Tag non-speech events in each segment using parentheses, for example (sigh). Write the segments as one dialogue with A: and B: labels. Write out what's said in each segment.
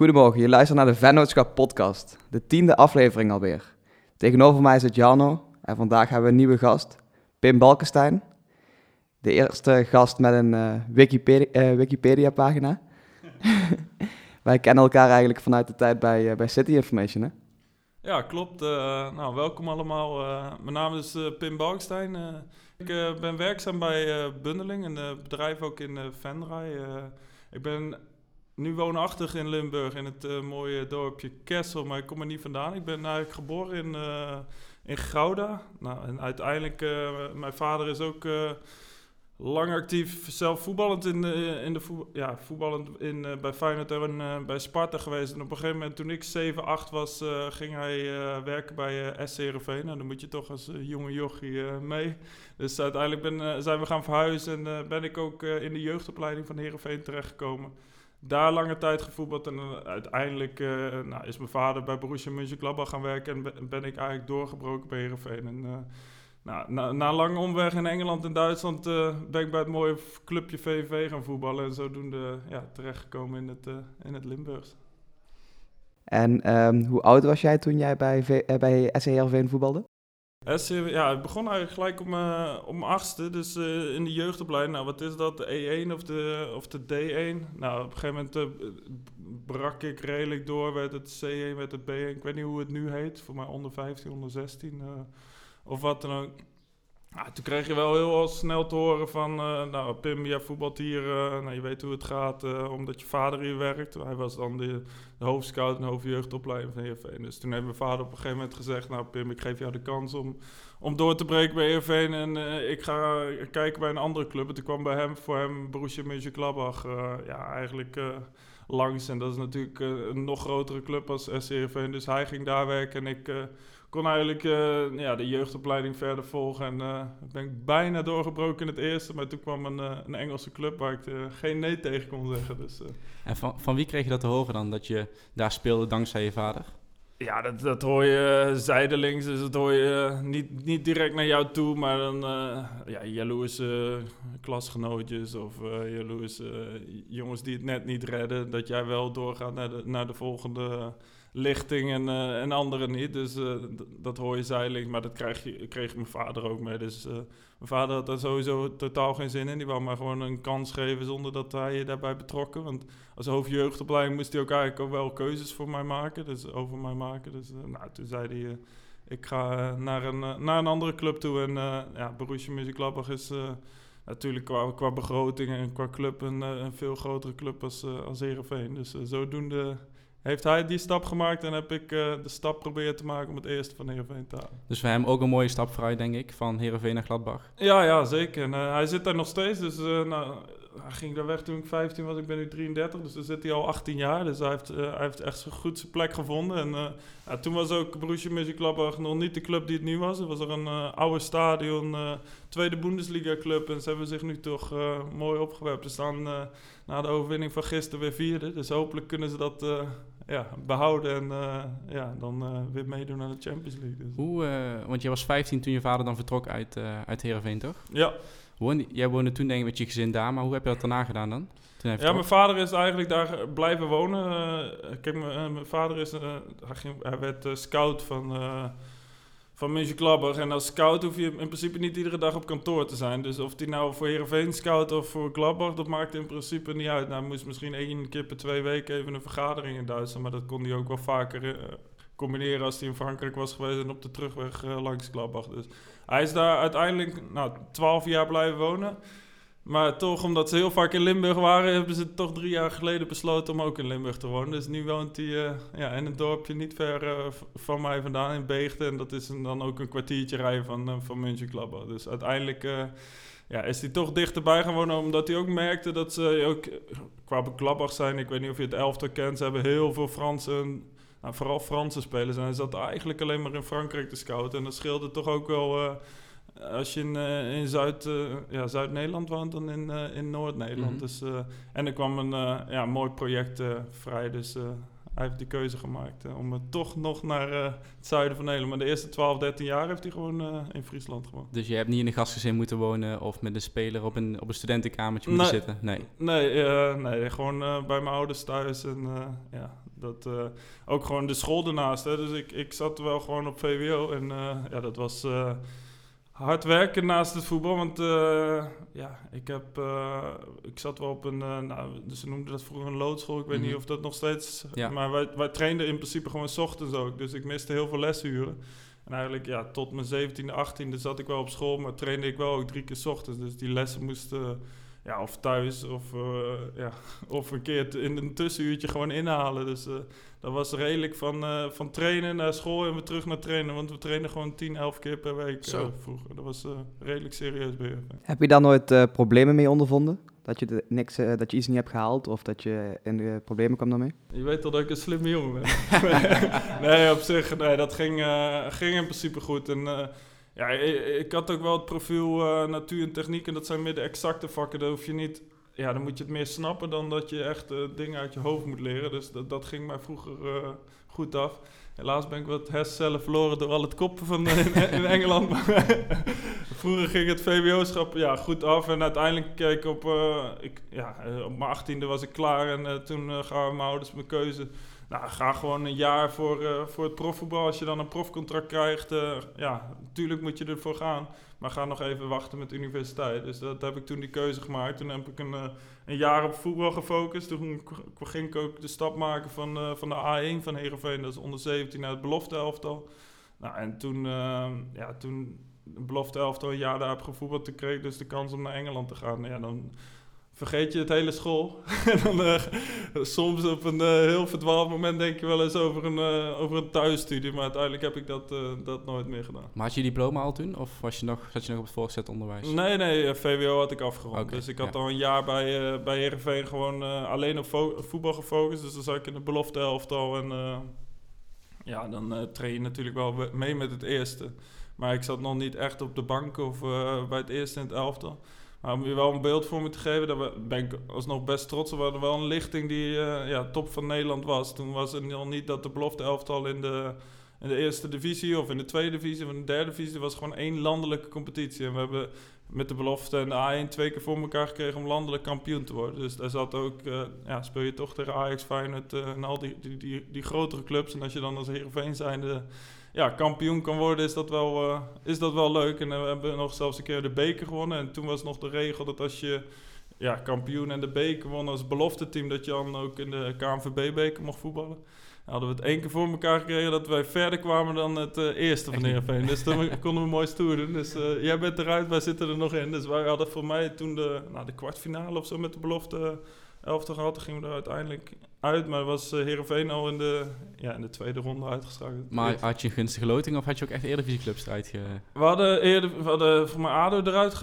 A: Goedemorgen, je luistert naar de Vennootschap podcast, de tiende aflevering alweer. Tegenover mij zit Jarno en vandaag hebben we een nieuwe gast, Pim Balkenstein. De eerste gast met een uh, Wikipedia, uh, Wikipedia pagina. (laughs) Wij kennen elkaar eigenlijk vanuit de tijd bij, uh, bij City Information, hè?
B: Ja, klopt. nou, welkom allemaal. mijn naam is Pim Balkenstein. ik ben werkzaam bij Bundeling, een bedrijf ook in Venray. ik ben nu woonachtig in Limburg, in het uh, mooie dorpje Kessel, maar ik kom er niet vandaan. Ik ben eigenlijk geboren in, uh, in Gouda. Nou, en uiteindelijk, uh, mijn vader is ook lang actief, zelf voetballend in in de ja, voetballend in, bij Feyenoord en bij Sparta geweest. En op een gegeven moment, toen ik 7, 8 was, ging hij werken bij SC Heerenveen. Nou, dan moet je toch als jonge jochie mee. Dus uiteindelijk ben, zijn we gaan verhuizen en ben ik ook in de jeugdopleiding van Heerenveen terechtgekomen daar lange tijd gevoetbald. En uh, uiteindelijk uh, nou, is mijn vader bij Borussia Mönchengladbach gaan werken. En ben, ik eigenlijk doorgebroken bij Heerenveen. En uh, nou, na, lange omweg in Engeland en Duitsland ben ik bij het mooie clubje VV gaan voetballen. En zodoende ja, terechtgekomen in het, in het Limburgs.
A: En um, hoe oud was jij toen jij bij, v bij SC Heerenveen voetbalde?
B: Ja, het begon eigenlijk gelijk om, uh, om achtste, dus uh, in de jeugdopleiding. Nou, wat is dat, de E1 of de, of de D1? Nou, op een gegeven moment uh, brak ik redelijk door, werd het C1, werd het B1. Ik weet niet hoe het nu heet, voor mij onder 15, onder 16 of wat dan ook. Ja, toen kreeg je wel heel snel te horen van, uh, nou Pim, jij voetbalt hier, uh, nou, je weet hoe het gaat, uh, omdat je vader hier werkt. Hij was dan de, de hoofdscout en hoofdjeugdopleiding van Heerenveen. Dus toen heeft mijn vader op een gegeven moment gezegd, nou Pim, ik geef jou de kans om, om door te breken bij Heerenveen en ik ga kijken bij een andere club. En toen kwam bij hem, voor hem Borussia Mönchengladbach, ja eigenlijk langs. En dat is natuurlijk een nog grotere club als SC Heerenveen. Dus hij ging daar werken en ik kon eigenlijk uh, ja, de jeugdopleiding verder volgen. En uh, ben ik bijna doorgebroken in het eerste. Maar toen kwam een, uh, een Engelse club waar ik geen nee tegen kon zeggen. Dus,
C: en van, van wie kreeg je dat te horen dan, dat je daar speelde dankzij je vader?
B: Ja, dat, dat hoor je zijdelings. Dus dat hoor je niet, niet direct naar jou toe. Maar dan ja, jaloerse klasgenootjes of jaloerse jongens die het net niet redden. Dat jij wel doorgaat naar de, naar de volgende lichting en, uh, en anderen niet. Dus uh, dat hoor je zijdelings, maar dat kreeg, je, kreeg mijn vader ook mee. Dus uh, mijn vader had daar sowieso totaal geen zin in. Die wou maar gewoon een kans geven zonder dat hij je daarbij betrokken. Want als hoofdjeugdopleiding moest hij ook eigenlijk ook wel keuzes voor mij maken. Dus over mij maken. Dus nou, toen zei hij, ik ga naar, een, naar een andere club toe. En ja, Borussia Mönchengladbach is... Natuurlijk qua, qua begroting en qua club een, een veel grotere club als, als. Dus zodoende heeft hij die stap gemaakt en heb ik uh, de stap proberen te maken om het eerste van Heerenveen te halen.
C: Dus voor hem ook een mooie stap vooruit, denk ik, van Heerenveen naar Gladbach.
B: Ja, ja, zeker. En, uh, hij zit daar nog steeds, dus uh, nou, hij ging daar weg toen ik 15 was, ik ben nu 33, dus dan zit hij al 18 jaar. Dus hij heeft, hij heeft echt zo goed zijn plek gevonden. En ja, toen was ook Borussia Mönchengladbach nog niet de club die het nu was. Het was er een oude stadion, tweede Bundesliga club en ze hebben zich nu toch mooi opgewerpt. Ze staan na de overwinning van gisteren weer vierde, dus hopelijk kunnen ze dat ja, behouden en uh, ja, dan uh, weer meedoen aan de Champions League. Dus.
C: Hoe, uh, want jij was 15 toen je vader dan vertrok uit, uit Heerenveen, toch?
B: Ja.
C: Jij woonde toen denk ik met je gezin daar, maar hoe heb je dat daarna gedaan dan?
B: ja, mijn vader is eigenlijk daar blijven wonen. kijk, mijn vader is, hij, ging, hij werd scout van van Mönchengladbach. En als scout hoef je in principe niet iedere dag op kantoor te zijn. Dus of die nou voor Heerenveen scout of voor Gladbach, dat maakt in principe niet uit. Nou, moest misschien één keer per twee weken even een vergadering in Duitsland. Maar dat kon hij ook wel vaker combineren als hij in Frankrijk was geweest en op de terugweg uh, langs Gladbach. Dus hij is daar uiteindelijk nou, 12 jaar blijven wonen. Maar toch, omdat ze heel vaak in Limburg waren, hebben ze toch drie jaar geleden besloten om ook in Limburg te wonen. Dus nu woont hij uh, ja, in een dorpje niet ver uh, van mij vandaan, in Beegte. En dat is dan ook een kwartiertje rijden van, uh, van Dus uiteindelijk ja, is hij toch dichterbij gaan wonen, omdat hij ook merkte dat ze ook qua Gladbach zijn. Ik weet niet of je het elftal kent, ze hebben heel veel Fransen, nou, vooral Franse spelers. En hij zat eigenlijk alleen maar in Frankrijk te scouten. En dat scheelde toch ook wel als je in, uh, in Zuid, uh, ja, Zuid-Nederland woont dan in, in Noord-Nederland. Mm -hmm. dus, en er kwam een ja, mooi project vrij, dus hij heeft die keuze gemaakt om toch nog naar het zuiden van Nederland. Maar de eerste 12, 13 jaar heeft hij gewoon in Friesland gewoond.
C: Dus je hebt niet in een gastgezin moeten wonen of met een speler op een, op een studentenkamertje moeten
B: nee,
C: zitten? Nee,
B: nee, nee gewoon bij mijn ouders thuis en ja, Dat, eh, ook gewoon de school ernaast. Hè. Dus ik, ik zat wel gewoon op VWO. En eh, ja, dat was eh, hard werken naast het voetbal. Want ja, ik, heb, ik zat wel op een... nou, ze noemden dat vroeger een loodschool. Ik weet
C: Mhm.
B: niet of dat nog steeds...
C: Ja.
B: Maar wij, wij trainden in principe gewoon 's ochtends ook. Dus ik miste heel veel lesuren. En eigenlijk ja, tot mijn 17e, 18e zat ik wel op school. Maar trainde ik wel ook drie keer 's ochtends. Dus die lessen moesten... ja, of thuis of, eh, ja, (laughs) of een keer in een tussenuurtje gewoon inhalen. Dus eh, dat was redelijk van, eh, van trainen naar school en weer terug naar trainen. Want we trainen gewoon 10, 11 keer per week
C: Zo.
B: vroeger. Dat was eh, redelijk serieus je.
A: Heb je daar nooit eh, problemen mee ondervonden? Dat je, de, niks, eh, dat je iets niet hebt gehaald of dat je in de problemen kwam daarmee?
B: Je weet al dat ik een slimme jongen ben. (laughs) nee, op zich, nee, dat ging, eh, ging in principe goed. En eh, ja, ik, had ook wel het profiel eh, natuur en techniek. En dat zijn meer de exacte vakken. Daar hoef je niet... Ja, dan moet je het meer snappen dan dat je echt eh, dingen uit je hoofd moet leren. Dus dat, dat ging mij vroeger eh, goed af. Helaas ben ik wat hersencellen verloren door al het koppen van in, in Engeland. (laughs) Vroeger ging het VWO-schap ja, goed af. En uiteindelijk keek ik op... ik, ja, op mijn achttiende was ik klaar. En toen gaven mijn ouders mijn keuze. Nou, ga gewoon een jaar voor, eh, voor het profvoetbal. Als je dan een profcontract krijgt, eh, ja, natuurlijk moet je ervoor gaan. Maar ga nog even wachten met de universiteit. Dus dat heb ik toen die keuze gemaakt. Toen heb ik een, eh, een jaar op voetbal gefocust. Toen ging ik ook de stap maken van, van de A1 van Heerenveen. Dat is onder 17 naar het belofte elftal. Nou, en toen, ja, toen belofte een jaar daar heb gevoetbald. Toen kreeg ik dus de kans om naar Engeland te gaan. Ja, dan vergeet je het hele school. (laughs) en dan eh, soms op een eh, heel verdwaald moment denk je wel eens over een, eh, over een thuisstudie. Maar uiteindelijk heb ik dat, dat nooit meer gedaan.
C: Maar had je diploma al toen? Of was je nog, zat je nog op het voortgezet onderwijs?
B: Nee, nee, VWO had ik afgerond. Dus ik had
C: ja.
B: al een jaar bij, eh bij Heerenveen gewoon alleen op vo- voetbal gefocust. Dus dan zat ik in de belofte elftal. En eh, ja, dan train je natuurlijk wel we- mee met het eerste. Maar ik zat nog niet echt op de bank of bij het eerste in het elftal. Maar om je wel een beeld voor me te geven, daar ben ik alsnog best trots op. We hadden wel een lichting die eh, ja, top van Nederland was. Toen was het nog niet dat de belofte elftal in de, in de eerste divisie of in de tweede divisie of in de derde divisie. Was gewoon één landelijke competitie. En we hebben met de belofte en de A1 twee keer voor elkaar gekregen om landelijk kampioen te worden. Dus daar zat ook, eh, ja, speel je toch tegen Ajax, Feyenoord eh, en al die, die, die, die grotere clubs. En als je dan als Heerenveen zijnde ja, kampioen kan worden, is dat wel, eh, is dat wel leuk. En eh, we hebben nog zelfs een keer de beker gewonnen. En toen was nog de regel dat als je ja, kampioen en de beker won als belofte team, dat je dan ook in de KNVB-beker mocht voetballen. Dan hadden we het één keer voor elkaar gekregen dat wij verder kwamen dan het eh, eerste van. Heerenveen. Dus toen (laughs) konden we mooi stoer doen. Dus jij bent eruit, wij zitten er nog in. Dus wij hadden voor mij toen de, nou, de kwartfinale of zo met de belofte elftal gehad. Toen gingen we er uiteindelijk uit. Maar was eh Heerenveen al in de, ja, in de tweede ronde uitgeschakeld.
C: Maar had je een gunstige loting of had je ook echt Eredivisieclubs eruit ge...
B: We hadden eerder we hadden voor mij ADO eruit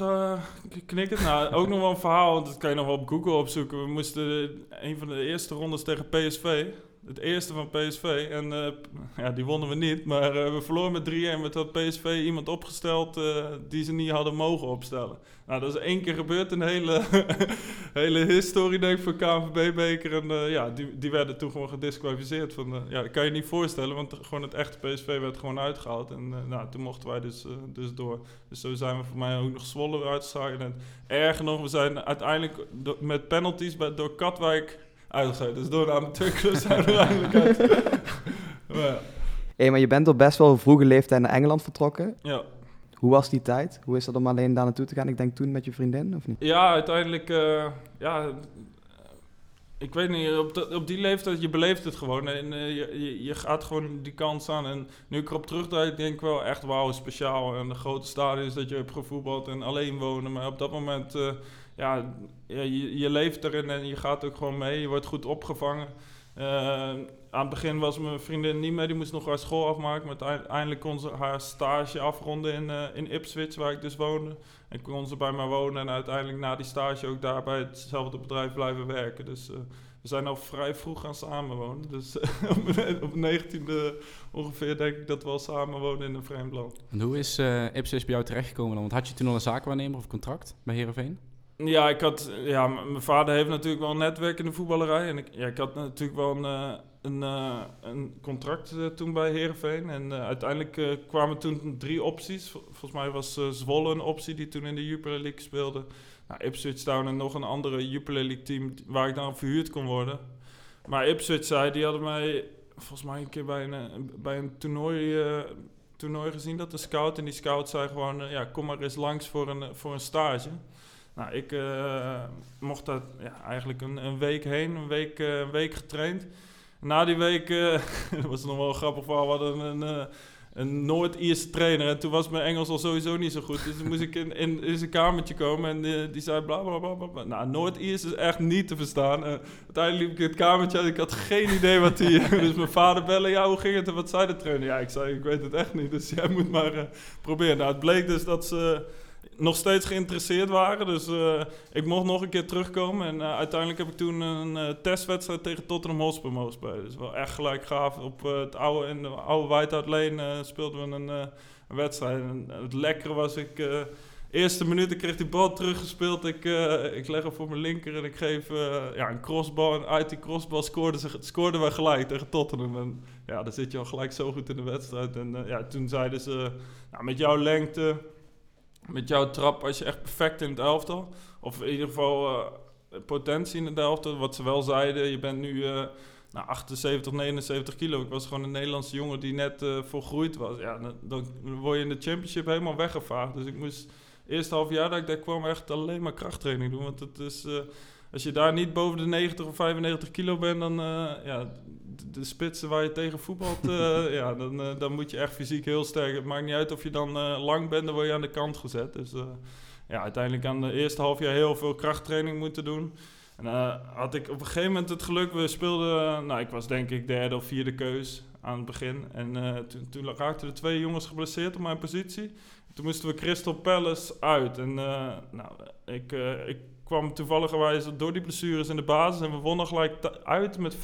B: geknikkerd. Nou, (laughs) ook nog wel een verhaal, want dat kan je nog wel op Google opzoeken. We moesten een van de eerste rondes tegen PSV. Het eerste van PSV. En eh, ja, die wonnen we niet. Maar eh, we verloren met 3-1. Met dat PSV iemand opgesteld eh, die ze niet hadden mogen opstellen. Nou, dat is één keer gebeurd de hele, (laughs) hele historie denk ik van KNVB-beker. En ja, die, die werden toen gewoon gedisqualificeerd. Van, ja, dat kan je niet voorstellen, want gewoon het echte PSV werd gewoon uitgehaald. En nou, toen mochten wij dus, dus door. Dus zo zijn we voor mij ook nog Zwolle weer uitgeschakeld. En erger nog, we zijn uiteindelijk met penalties bij, door Katwijk uitgeschakeld. Dus door de amateurclub zijn we eigenlijk uit. (laughs) maar ja.
A: Maar je bent op best wel vroege leeftijd naar Engeland vertrokken.
B: ja.
A: Hoe was die tijd? Hoe is dat om alleen daar naartoe te gaan? Ik denk toen met je vriendin, of niet?
B: Ja, uiteindelijk, eh, ja, ik weet niet, op, de- op die leeftijd, je beleeft het gewoon en eh, je, je, je gaat gewoon die kans aan. En nu ik erop terugdraai, denk ik wel echt wauw, speciaal. En de grote stadions dat je hebt gevoetbald en alleen wonen. Maar op dat moment, eh, ja, je, je leeft erin en je gaat ook gewoon mee. Je wordt goed opgevangen. Eh, aan het begin was mijn vriendin niet mee, die moest nog haar school afmaken. Maar uiteindelijk kon ze haar stage afronden in, eh, in Ipswich, waar ik dus woonde. En kon ze bij mij wonen en uiteindelijk na die stage ook daar bij hetzelfde bedrijf blijven werken. Dus eh, we zijn al vrij vroeg gaan samenwonen. Dus (laughs) op- op 19e ongeveer denk ik dat we al samenwonen in een vreemd land.
C: En hoe is Ipswich bij jou terechtgekomen dan? Want had je toen al een zakenwaarnemer of contract bij Heerenveen?
B: Ja, ik had, ja, mijn vader heeft natuurlijk wel een netwerk in de voetballerij. En ik, ja, ik had natuurlijk wel een, eh, een, eh, een contract eh, toen bij Heerenveen. En uiteindelijk kwamen toen drie opties. Vol- Volgens mij was Zwolle een optie die toen in de Jupiler League speelde. Nou, Ipswich Town en nog een andere Jupiler League team waar ik dan verhuurd kon worden. Maar Ipswich zei, die hadden mij volgens mij een keer bij een, bij een toernooi, toernooi gezien, dat de scout. En die scout zei gewoon, ja, kom maar eens langs voor een, voor een stage. Nou, ik eh, mocht daar ja, eigenlijk een, een week heen, een week, eh, week getraind. Na die week, eh, (laughs) dat was nog wel grappig verhaal, we hadden een, een Noord-Ierse trainer. En toen was mijn Engels al sowieso niet zo goed. Dus toen moest ik in, in, zijn kamertje komen en die zei bla bla bla bla. Nou, Noord-Iers is echt niet te verstaan. Uiteindelijk liep ik in het kamertje uit, ik had geen idee wat hij... (laughs) dus mijn vader bellen, ja, hoe ging het en wat zei de trainer? Ja, ik zei, ik weet het echt niet, dus jij moet maar proberen. Nou, het bleek dus dat ze nog steeds geïnteresseerd waren. Dus eh, ik mocht nog een keer terugkomen. En eh, uiteindelijk heb ik toen een eh, testwedstrijd tegen Tottenham Hotspur mogen spelen. Dus wel echt gelijk gaaf. Op het oude, in de oude Whiteout Lane speelden we een, wedstrijd. En het lekkere was, ik... Eerste minuut, ik kreeg die bal teruggespeeld. Ik, ik leg hem voor mijn linker en ik geef ja, een crossbal. En uit die crossbal scoorden, ze, scoorden we gelijk tegen Tottenham. En ja, dan zit je al gelijk zo goed in de wedstrijd. En ja, toen zeiden ze, nou, met jouw lengte, met jouw trap, als je echt perfect in het elftal. Of in ieder geval eh, potentie in het elftal. Wat ze wel zeiden, je bent nu eh, nou, 78, 79 kilo. Ik was gewoon een Nederlandse jongen die net eh, volgroeid was. Ja, dan, word je in de championship helemaal weggevaagd. Dus ik moest eerste half jaar dat ik daar kwam echt alleen maar krachttraining doen. Want het is, als je daar niet boven de 90 of 95 kilo bent, dan uh, ja, de, de, spitsen waar je tegen voetbalt, uh, (laughs) ja, dan, uh, dan moet je echt fysiek heel sterk. Het maakt niet uit of je dan lang bent, dan word je aan de kant gezet. Dus ja, uiteindelijk aan de eerste half jaar heel veel krachttraining moeten doen. En had ik op een gegeven moment het geluk, we speelden, nou ik was denk ik derde of vierde keus aan het begin. En toen, toen raakten er twee jongens geblesseerd op mijn positie. Toen moesten we Crystal Palace uit. En nou, ik, ik kwam toevallig door die blessures in de basis en we wonnen gelijk uit met 5-1.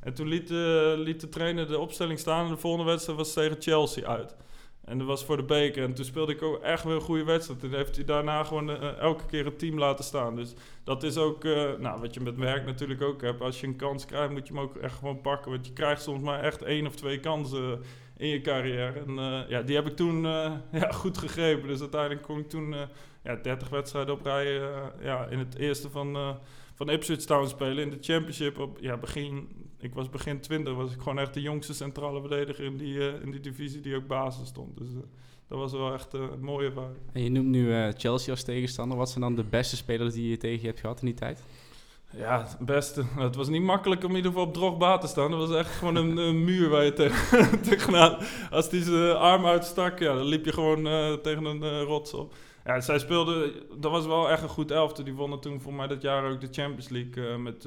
B: En toen liet, uh, liet, de trainer de opstelling staan en de volgende wedstrijd was tegen Chelsea uit. En dat was voor de beker. En toen speelde ik ook echt weer een goede wedstrijd. En heeft hij daarna gewoon uh, elke keer het team laten staan. Dus dat is ook, uh, nou, wat je met werk natuurlijk ook hebt. Als je een kans krijgt, moet je hem ook echt gewoon pakken. Want je krijgt soms maar echt één of twee kansen in je carrière. En ja, die heb ik toen (laughs) ja, goed gegrepen. Dus uiteindelijk kon ik toen ja, 30 wedstrijden op rij ja, in het eerste van, van Ipswich Town spelen. In de championship op ja, begin, ik was begin 20, was ik gewoon echt de jongste centrale verdediger in die, in die divisie die ook basis stond. Dus dat was wel echt een mooie ervaring.
C: En je noemt nu Chelsea als tegenstander. Wat zijn dan de beste spelers die je tegen je hebt gehad in die tijd?
B: Ja, het beste. Het was niet makkelijk om in ieder geval op Drogba te staan. Dat was echt gewoon een, een muur waar je tegen, (laughs) tegenaan... Als die zijn arm uitstak, ja, dan liep je gewoon uh, tegen een uh, rots op. Ja, zij speelden... Dat was wel echt een goed elfte. Die wonnen toen voor mij dat jaar ook de Champions League. Uh, met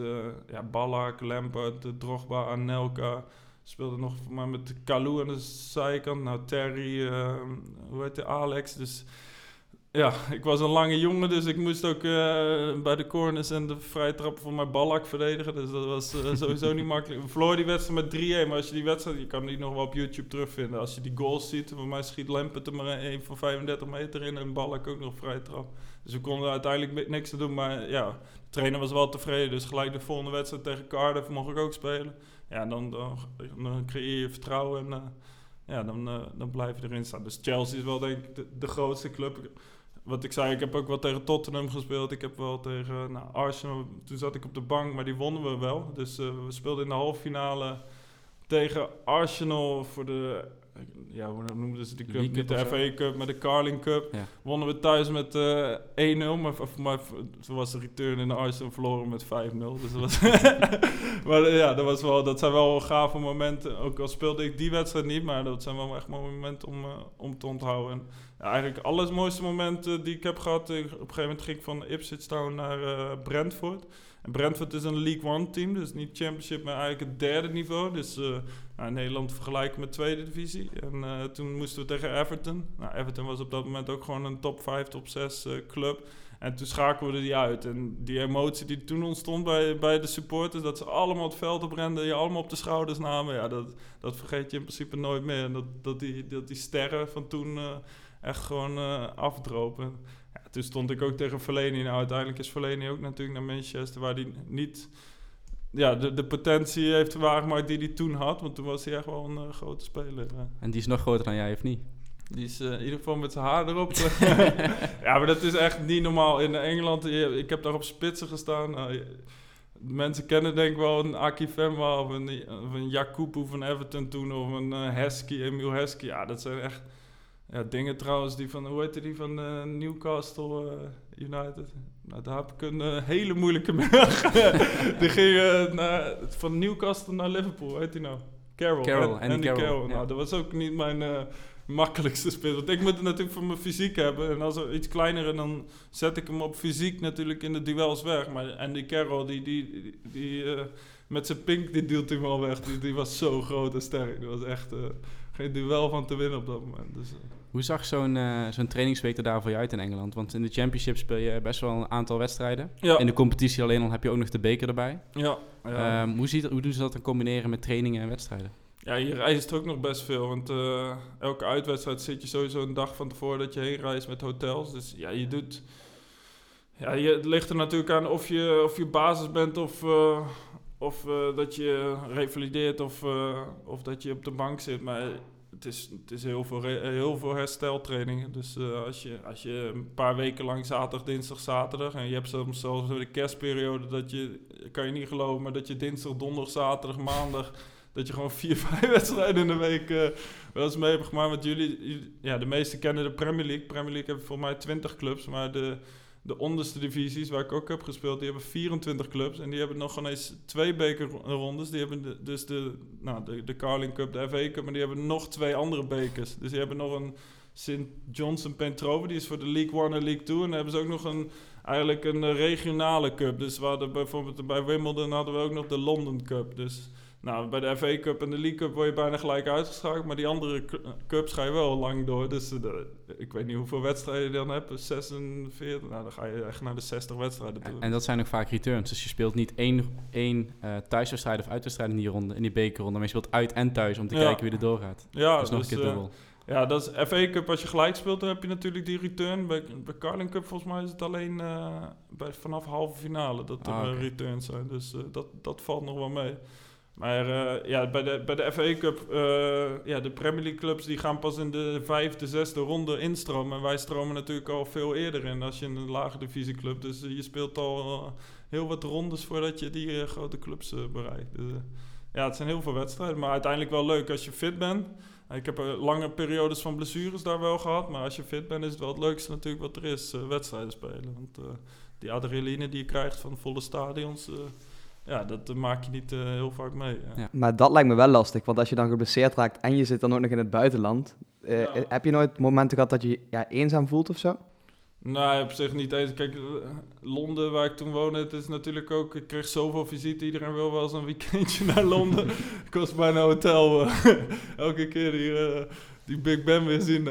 B: ja, Ballack, Lampard, Drogba, Anelka. Speelde nog voor mij met Kalou aan de zijkant. Nou, Terry, hoe heet de Alex. Dus ja, ik was een lange jongen, dus ik moest ook uh, bij de corners en de vrije trappen voor mijn ballak verdedigen. Dus dat was uh, sowieso niet makkelijk. We die wedstrijd met 3-1, maar als je die wedstrijd, je kan die nog wel op YouTube terugvinden. Als je die goals ziet, voor mij schiet Lempert er maar een van 35 meter in en ballak ook nog vrije trap. Dus we konden uiteindelijk niks te doen, maar ja, de trainer was wel tevreden. Dus gelijk de volgende wedstrijd tegen Cardiff mocht ik ook spelen. Ja, dan, dan, dan creëer je vertrouwen en uh, ja, dan, dan blijf je erin staan. Dus Chelsea is wel denk ik de grootste club wat ik zei, ik heb ook wel tegen Tottenham gespeeld. Ik heb wel tegen nou, Arsenal. Toen zat ik op de bank, maar die wonnen we wel. Dus uh, we speelden in de halve finale tegen Arsenal voor de. Ja, hoe noemden ze die cup? Niet de FA Cup, maar de Carling Cup. Ja. Wonnen we thuis met uh, 1-0. Maar voor mij toen was de return in de Arsenal verloren met 5-0. Dus dat was. (laughs) maar ja, dat, was wel, dat zijn wel gave momenten. Ook al speelde ik die wedstrijd niet, maar dat zijn wel echt momenten om, uh, om te onthouden. En, ja, eigenlijk alles mooiste momenten die ik heb gehad. Ik, op een gegeven moment ging ik van Ipswich Town naar Brentford. En Brentford is een League One team, dus niet Championship, maar eigenlijk het derde niveau. Dus nou, Nederland vergelijken met tweede divisie. En uh, toen moesten we tegen Everton. Nou, Everton was op dat moment ook gewoon een top 5, top 6 club. En toen schakelden we die uit. En die emotie die toen ontstond bij, bij de supporters, dat ze allemaal het veld oprenden, je allemaal op de schouders namen, ja, dat, dat vergeet je in principe nooit meer. En dat, dat, die, dat die sterren van toen echt gewoon afdropen. Ja, toen stond ik ook tegen Verleni. Nou, uiteindelijk is Verleni ook natuurlijk naar Manchester, waar hij niet ja, de, de potentie heeft waargemaakt die hij toen had. Want toen was hij echt wel een uh, grote speler. Ja.
C: En die is nog groter dan jij, of niet?
B: Die is uh, in ieder geval met zijn haar erop. (laughs) (laughs) ja, maar dat is echt niet normaal. In Engeland, ik heb daar op spitsen gestaan. mensen kennen denk ik wel een Aki Femba of een, of een Jakubu van Everton toen, of een uh, Hesky, Emil Hesky. Ja, dat zijn echt ja, dingen trouwens die van, hoe heet die van Newcastle United? Nou, daar heb ik een uh, hele moeilijke (laughs) middag. (laughs) die ging naar, van Newcastle naar Liverpool, heet die nou? Carroll.
C: Carroll,
B: en,
C: Andy
B: Carroll.
C: Carroll,
B: Nou,
C: ja.
B: dat was ook niet mijn makkelijkste speel. Want ik moet het natuurlijk voor mijn fysiek hebben. En als er iets kleiner, dan zet ik hem op fysiek natuurlijk in de duels weg. Maar Andy Carroll, die, die, die, die met zijn pink, die duwt hem al weg. Die, die was zo groot en sterk. Er was echt geen duel van te winnen op dat moment. Dus, uh.
C: Hoe zag zo'n uh, zo'n trainingsweek er daar voor je uit in Engeland? Want in de Championship speel je best wel een aantal wedstrijden.
B: Ja.
C: In de competitie alleen al heb je ook nog de beker erbij.
B: Ja. ja.
C: Um, hoe, ziet, hoe doen ze dat dan combineren met trainingen en wedstrijden?
B: Ja, je reist ook nog best veel. Want uh, elke uitwedstrijd zit je sowieso een dag van tevoren dat je heen reist met hotels. Dus ja, je doet... Ja, je, het ligt er natuurlijk aan of je, of je basis bent of, uh, of uh, dat je revalideert of, of dat je op de bank zit. Maar het is, het is heel, veel heel veel hersteltrainingen. Dus als, je, als je een paar weken lang zaterdag, dinsdag, zaterdag... en je hebt soms zelfs de kerstperiode dat je... kan je niet geloven, maar dat je dinsdag, donderdag, zaterdag, maandag dat je gewoon vier, (laughs) vijf wedstrijden in de week uh, wel eens mee hebt gemaakt. Want jullie, ja, de meesten kennen de Premier League. Premier League hebben volgens mij 20 clubs, maar de, de onderste divisies waar ik ook heb gespeeld, die hebben 24 clubs. En die hebben nog ineens twee bekerrondes. Die hebben dus de, nou, de, de Carling Cup, de FA Cup, maar die hebben nog twee andere bekers. Dus die hebben nog een St. Johnson Pentrove, die is voor de League One en League Two. En dan hebben ze ook nog een, eigenlijk een regionale cup. Dus we hadden bijvoorbeeld bij Wimbledon hadden we ook nog de London Cup. Dus nou, bij de FA Cup en de League Cup word je bijna gelijk uitgeschakeld. Maar die andere cups ga je wel lang door. Dus de, ik weet niet hoeveel wedstrijden je dan hebt. 46. Nou, dan ga je echt naar de 60 wedstrijden toe.
C: En, dat zijn ook vaak returns. Dus je speelt niet één, één uh, thuiswedstrijd of uitwedstrijd in die ronde, in die bekerronde. Maar je speelt uit en thuis om te
B: Ja.
C: kijken wie er doorgaat.
B: Ja,
C: dus nog
B: dus,
C: een keer
B: eh,
C: dubbel.
B: Ja, dat is FA Cup. Als je gelijk speelt, dan heb je natuurlijk die return. Bij, bij Carling Cup volgens mij is het alleen eh, bij, vanaf halve finale dat er
C: Ah,
B: eh, returns zijn. Dus eh, dat, dat valt nog wel mee. Maar eh, ja, bij de, bij de FA Cup, eh, ja, de Premier League clubs die gaan pas in de vijfde, zesde ronde instromen. En wij stromen natuurlijk al veel eerder in als je in een lage divisieclub. Dus eh, je speelt al heel wat rondes voordat je die grote clubs bereikt. Dus, ja, het zijn heel veel wedstrijden, maar uiteindelijk wel leuk als je fit bent. Ik heb lange periodes van blessures daar wel gehad, maar als je fit bent is het wel het leukste natuurlijk wat er is, wedstrijden spelen. Want die adrenaline die je krijgt van volle stadions, ja, dat eh, maak je niet eh, heel vaak mee. Ja.
C: Ja.
A: Maar dat lijkt me wel lastig, want als je dan geblesseerd raakt en je zit dan ook nog in het buitenland, eh,
B: Ja.
A: heb je nooit momenten gehad dat je je ja, eenzaam voelt of zo?
B: Nee, op zich niet eens. Kijk, eh, Londen, waar ik toen woonde, het is natuurlijk ook... Ik kreeg zoveel visite. Iedereen wil wel eens een weekendje (laughs) naar Londen. (laughs) Ik was bij een hotel. eh, (laughs) elke keer die, eh, die Big Ben weer zien.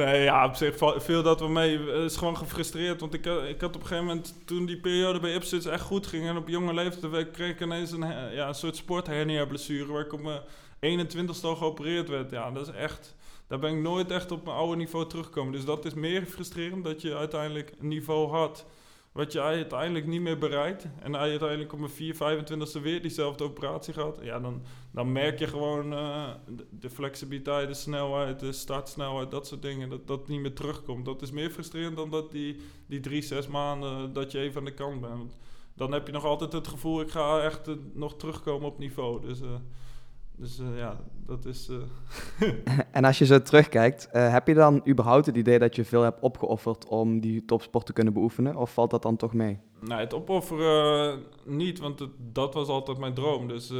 B: Eh. nee, ja, op zich viel dat wel mee. Het is gewoon gefrustreerd. Want ik, eh, ik had op een gegeven moment, toen die periode bij Ipswich echt goed ging... en op jonge leeftijd kreeg ik ineens een, ja, een soort sporthernia-blessure... waar ik op mijn 21ste al geopereerd werd. Ja, dat is echt... Daar ben ik nooit echt op mijn oude niveau teruggekomen. Dus dat is meer frustrerend dat je uiteindelijk een niveau had wat je uiteindelijk niet meer bereikt. En hij uiteindelijk op mijn 4, 25ste weer diezelfde operatie gehad. Ja, dan, dan merk je gewoon eh, de, flexibiliteit, de snelheid, de startsnelheid, dat soort dingen. Dat dat niet meer terugkomt. Dat is meer frustrerend dan dat die, die drie, zes maanden dat je even aan de kant bent. Dan heb je nog altijd het gevoel, ik ga echt eh, nog terugkomen op niveau. Dus, eh, dus eh, ja, dat is... eh, (laughs)
A: En als je zo terugkijkt, eh, heb je dan überhaupt het idee dat je veel hebt opgeofferd om die topsport te kunnen beoefenen? Of valt dat dan toch mee?
B: Nou, het opofferen niet, want het- dat was altijd mijn droom. Dus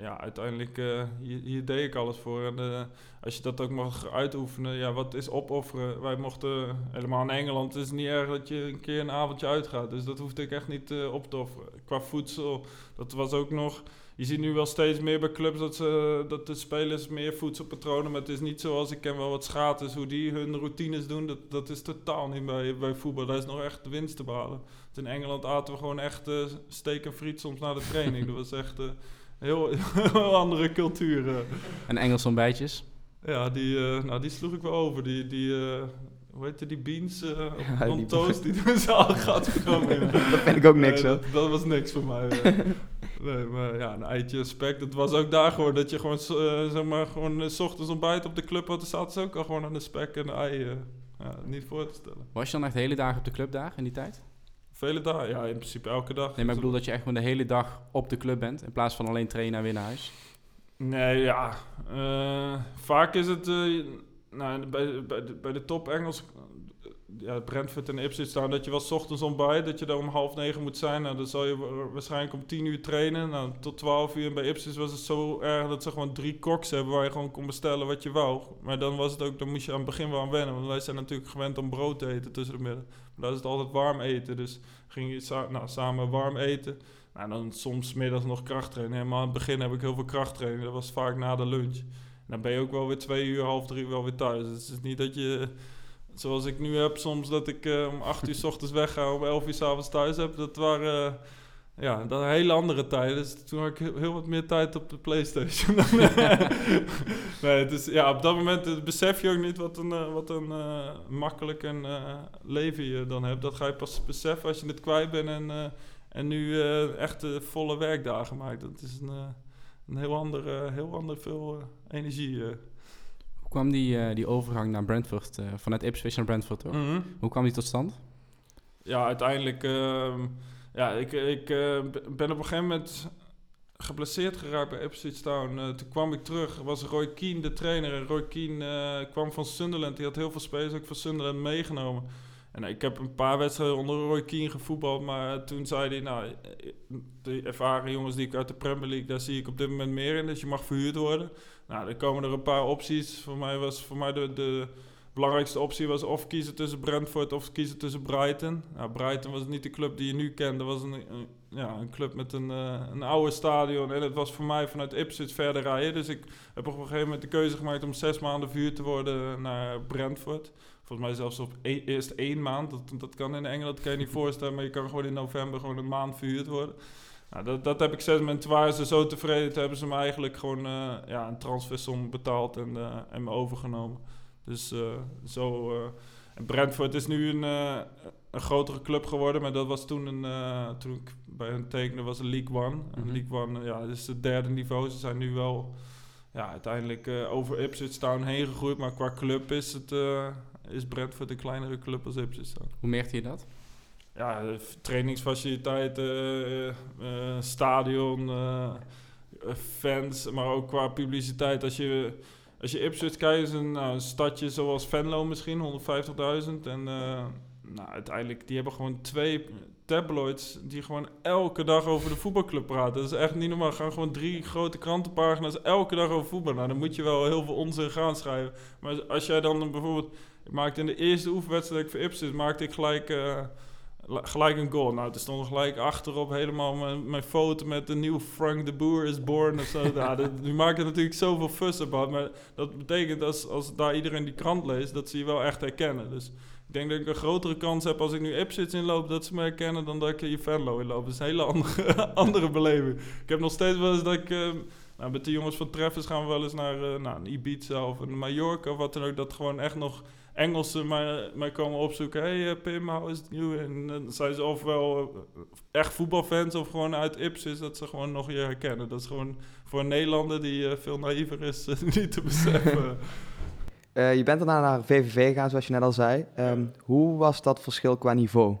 B: ja, uiteindelijk, hier, hier deed ik alles voor. En als je dat ook mag uitoefenen, ja, wat is opofferen? Wij mochten, helemaal in Engeland, het is niet erg dat je een keer een avondje uitgaat. Dus dat hoefde ik echt niet op te offeren. Qua voedsel, dat was ook nog... Je ziet nu wel steeds meer bij clubs dat, ze, dat de spelers meer voedselpatronen... maar het is niet zoals, ik ken wel wat schaters, hoe die hun routines doen. Dat, dat is totaal niet bij, bij voetbal. Daar is nog echt de winst te behalen. Want in Engeland aten we gewoon echt eh, steak en friet soms na de training. dat was echt een heel, (laughs) heel andere cultuur. eh.
C: En Engelse ontbijtjes.
B: Ja, die, eh, nou, die sloeg ik wel over. Die, die eh, hoe heette die beans eh
A: Ja,
B: on
A: die-
B: toast, die doen ze al gat komen. (laughs)
A: Dat vind ik ook niks
B: Nee,
A: hoor.
B: dat, dat was niks voor mij. (laughs) nee, maar ja, een eitje spek, dat was ook daar gewoon. Dat je gewoon, eh, zeg maar, gewoon eh, s ochtends ontbijt op de club had. Dan zaten ze ook al gewoon aan de spek en de ei. ja, niet voor te stellen.
C: Was je dan echt de hele dagen op de club daar in die tijd?
B: Vele dagen, ja, in principe elke dag.
C: Nee, maar ik bedoel dat je echt gewoon de hele dag op de club bent. In plaats van alleen trainen en weer naar huis.
B: Nee, ja. eh, vaak is het... nou, bij, bij, de, bij de top Engels... Ja, Brentford en Ipswich staan dat je wel ochtends ontbijt, dat je daar om half negen moet zijn. Nou, dan zal je wa- waarschijnlijk om tien uur trainen. Nou, tot 12 uur. En bij Ipswich was het zo erg dat ze gewoon drie koks hebben waar je gewoon kon bestellen wat je wou. Maar dan was het ook, dan moest je aan het begin wel aan wennen. Want wij zijn natuurlijk gewend om brood te eten tussen de middag. Maar daar is het altijd warm eten. Dus ging je nou, samen warm eten. Nou, dan soms middags nog krachttrainen. Helemaal aan het begin heb ik heel veel krachttraining. Dat was vaak na de lunch. En dan ben je ook wel weer twee uur, half drie wel weer thuis. Dus het is niet dat je, zoals ik nu heb, soms dat ik eh, om acht uur s ochtends wegga, om elf uur s avonds thuis heb. Dat waren, eh, ja, dat hele andere tijden. Dus toen had ik heel, wat meer tijd op de Playstation. (laughs) nee, dus ja, op dat moment eh, besef je ook niet wat een, wat een makkelijk eh, leven je dan hebt. Dat ga je pas beseffen als je het kwijt bent en... en nu echt volle werkdagen maakt. Dat is een, een heel ander, eh, heel ander veel energie.
C: Hoe kwam die, eh, die overgang naar Brentford, eh, vanuit Ipswich naar Brentford?
B: Mhm.
C: Hoe kwam die tot stand?
B: Ja, uiteindelijk... ehm, ja, ik, ik eh, ben op een gegeven moment geblesseerd geraakt bij Ipswich Town. Toen kwam ik terug, was Roy Keane de trainer. En Roy Keane kwam van Sunderland. Die had heel veel spelers ook van Sunderland meegenomen. En ik heb een paar wedstrijden onder Roy Keane gevoetbald. Maar toen zei hij, nou, de ervaren jongens die ik uit de Premier League, daar zie ik op dit moment meer in. Dus je mag verhuurd worden. Nou, dan komen er een paar opties. Voor mij was voor mij de, de belangrijkste optie was of kiezen tussen Brentford of kiezen tussen Brighton. Nou, Brighton was niet de club die je nu kent. Dat was een, ja, een club met een, eh, een oude stadion. En het was voor mij vanuit Ipswich verder rijden. Dus ik heb op een gegeven moment de keuze gemaakt om zes maanden verhuurd te worden naar Brentford. Volgens mij zelfs op e- eerst één maand. Dat, dat kan in Engeland, dat kan je niet (laughs) voorstellen. Maar je kan gewoon in november gewoon een maand verhuurd worden. Nou, dat, dat heb ik zes maanden. Toen waren ze zo tevreden. Toen hebben ze me eigenlijk gewoon eh, ja, een transfersom betaald en, eh, en me overgenomen. Dus eh, zo... en Brentford is nu een, een grotere club geworden. Maar dat was toen een... toen ik bij hun tekende was een League One. En
C: Mhm.
B: League One, ja, dat is het derde niveau. Ze zijn nu wel... Ja, uiteindelijk over Ipswich Town heen gegroeid. Maar qua club is, het, is Brentford een kleinere club als Ipswich Town.
C: Hoe merkte je dat?
B: Ja, eh, trainingsfaciliteiten, eh, eh, stadion, fans, maar ook qua publiciteit. Als je, als je Ipswich kijkt, is een, nou, een stadje zoals Venlo misschien, 150.000. En nou, uiteindelijk, die hebben gewoon twee tabloids die gewoon elke dag over de voetbalclub praten. Dat is echt niet normaal. Gaan gewoon drie grote krantenpagina's elke dag over voetbal. Nou, dan moet je wel heel veel onzin gaan schrijven. Maar als jij dan bijvoorbeeld... Ik maakte in de eerste oefenwedstrijd voor Ipswich, maakte ik gelijk... eh, gelijk een goal. Nou, er stond gelijk achterop helemaal mijn, mijn foto met de nieuwe Frank de Boer is born of zo. nou, dat, nu maakt het natuurlijk zoveel fuss about. Maar dat betekent als, als daar iedereen die krant leest, dat ze je wel echt herkennen. Dus ik denk dat ik een grotere kans heb als ik nu Ipswich inloop, dat ze me herkennen, dan dat ik hier Venlo inloop. Dat is een hele andere, (laughs) andere beleving. Ik heb nog steeds wel eens dat ik... eh, nou, met de jongens van Treffers gaan we wel eens naar eh, nou, Ibiza of een Mallorca of wat dan ook. Dat gewoon echt nog Engelsen mij, mij komen opzoeken. Hey eh, Pim, is it you? En dan zijn ze ofwel eh, echt voetbalfans of gewoon uit Ipswich dat ze gewoon nog je herkennen. Dat is gewoon voor een Nederlander die eh, veel naïver is (laughs) niet te beseffen. (laughs)
A: Je bent daarna naar VVV gegaan, zoals je net al zei. Ehm, Hoe was dat verschil qua niveau?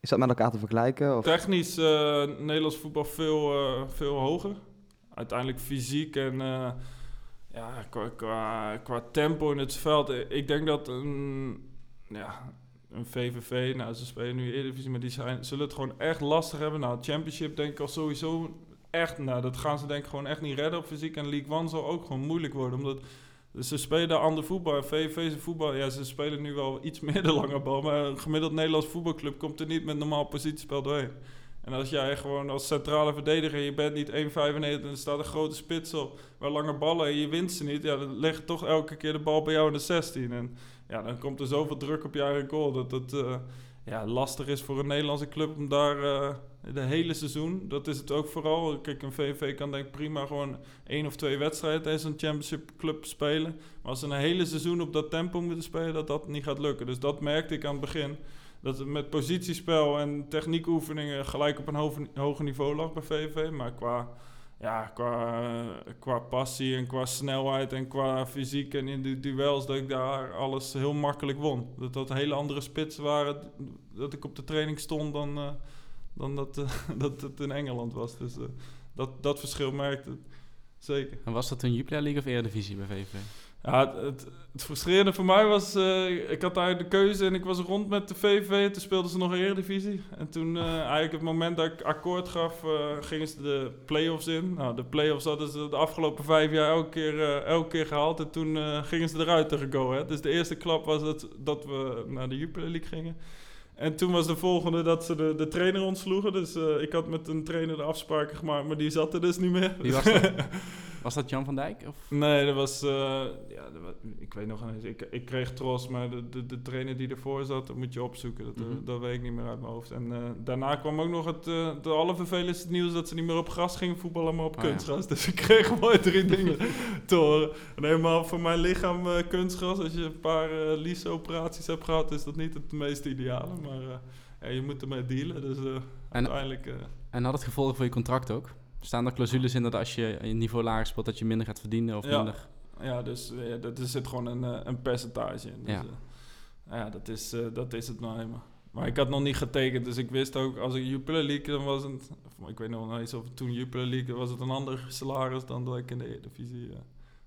A: Is dat met elkaar te vergelijken? Of?
B: Technisch Nederlands voetbal veel, veel hoger. Uiteindelijk fysiek en ja, qua, qua, qua tempo in het veld. eh, Ik denk dat een, ja, een VVV, nou ze spelen nu Eredivisie, maar die zijn, zullen het gewoon echt lastig hebben. Nou, Championship denk ik al sowieso echt, nou dat gaan ze denk ik gewoon echt niet redden op fysiek. En League One zal ook gewoon moeilijk worden, omdat ze spelen ander voetbal. VVV voetbal. Ja, ze spelen nu wel iets (laughs) meer de lange bal. Maar een gemiddeld Nederlands voetbalclub komt er niet met normaal positiespel doorheen. En als jij gewoon als centrale verdediger, je bent niet 1,95 en er staat een grote spits op, waar lange ballen en je wint ze niet, ja, dan ligt toch elke keer de bal bij jou in de 16. En ja, dan komt er zoveel druk op je goal dat het eh, ja, lastig is voor een Nederlandse club om daar eh, de hele seizoen, dat is het ook vooral. Kijk, een VV kan denk prima gewoon één of twee wedstrijden tijdens een championship club spelen. Maar als ze een hele seizoen op dat tempo moeten spelen, dat dat niet gaat lukken. Dus dat merkte ik aan het begin. Dat met positiespel en techniekoefeningen gelijk op een hoog, hoger niveau lag bij VV. Maar qua ja, qua, qua passie en qua snelheid en qua fysiek en in de duels, dat ik daar alles heel makkelijk won. Dat dat hele andere spitsen waren, dat ik op de training stond dan, eh, dan dat, eh, (laughs) dat het in Engeland was. Dus eh, dat, dat verschil merkte zeker.
C: En was dat een Jupiler League of Eredivisie bij VVV?
B: Ja, het, het, frustrerende voor mij was, eh, ik had eigenlijk de keuze en ik was rond met de VVV. Toen speelden ze nog een Eredivisie. En toen, eh, eigenlijk het moment dat ik akkoord gaf, eh, gingen ze de play-offs in. Nou, de play-offs hadden ze de afgelopen vijf jaar elke keer, elke keer gehaald. En toen gingen ze eruit tegen Go Ahead. Dus de eerste klap was dat, dat we naar de Jupiler League gingen. En toen was de volgende dat ze de, de trainer ontsloegen. Dus ik had met een trainer de afspraken gemaakt, maar die zat er dus niet meer.
C: Wie was dat? (laughs) Was dat Jan van Dijk? Of?
B: Nee, dat was, eh, ja, dat ik weet nog niet. Ik, ik kreeg Tros, maar de, de, de trainer die ervoor zat, dat moet je opzoeken. Dat,
C: Mhm.
B: dat weet ik niet meer uit mijn hoofd. En eh, daarna kwam ook nog het, uh, de allervervelendste nieuws dat ze niet meer op gras gingen voetballen, maar op
C: Oh ja.
B: kunstgras. Dus ik kreeg (laughs) mooi drie dingen te horen. En helemaal voor mijn lichaam kunstgras, als je een paar uh, liesoperaties hebt gehad, is dat niet het meest ideale. Maar ja, je moet ermee dealen, dus eh, uiteindelijk...
C: En had het gevolgen voor je contract ook? Staan er clausules in dat als je een niveau lager speelt, dat je minder gaat verdienen? Of
B: Ja.
C: minder?
B: Ja, dus eh, ja, dat- er zit gewoon een, eh, een percentage in. Dus,
C: Ja.
B: ja. ja, dat is, eh, dat is het nou eenmaal. Maar ik had nog niet getekend, dus ik wist ook, als ik Jupiler League, dan was het, of ik weet nog niet eens of het toen Jupiler League, was het een ander salaris dan dat ik in de Eredivisie eh,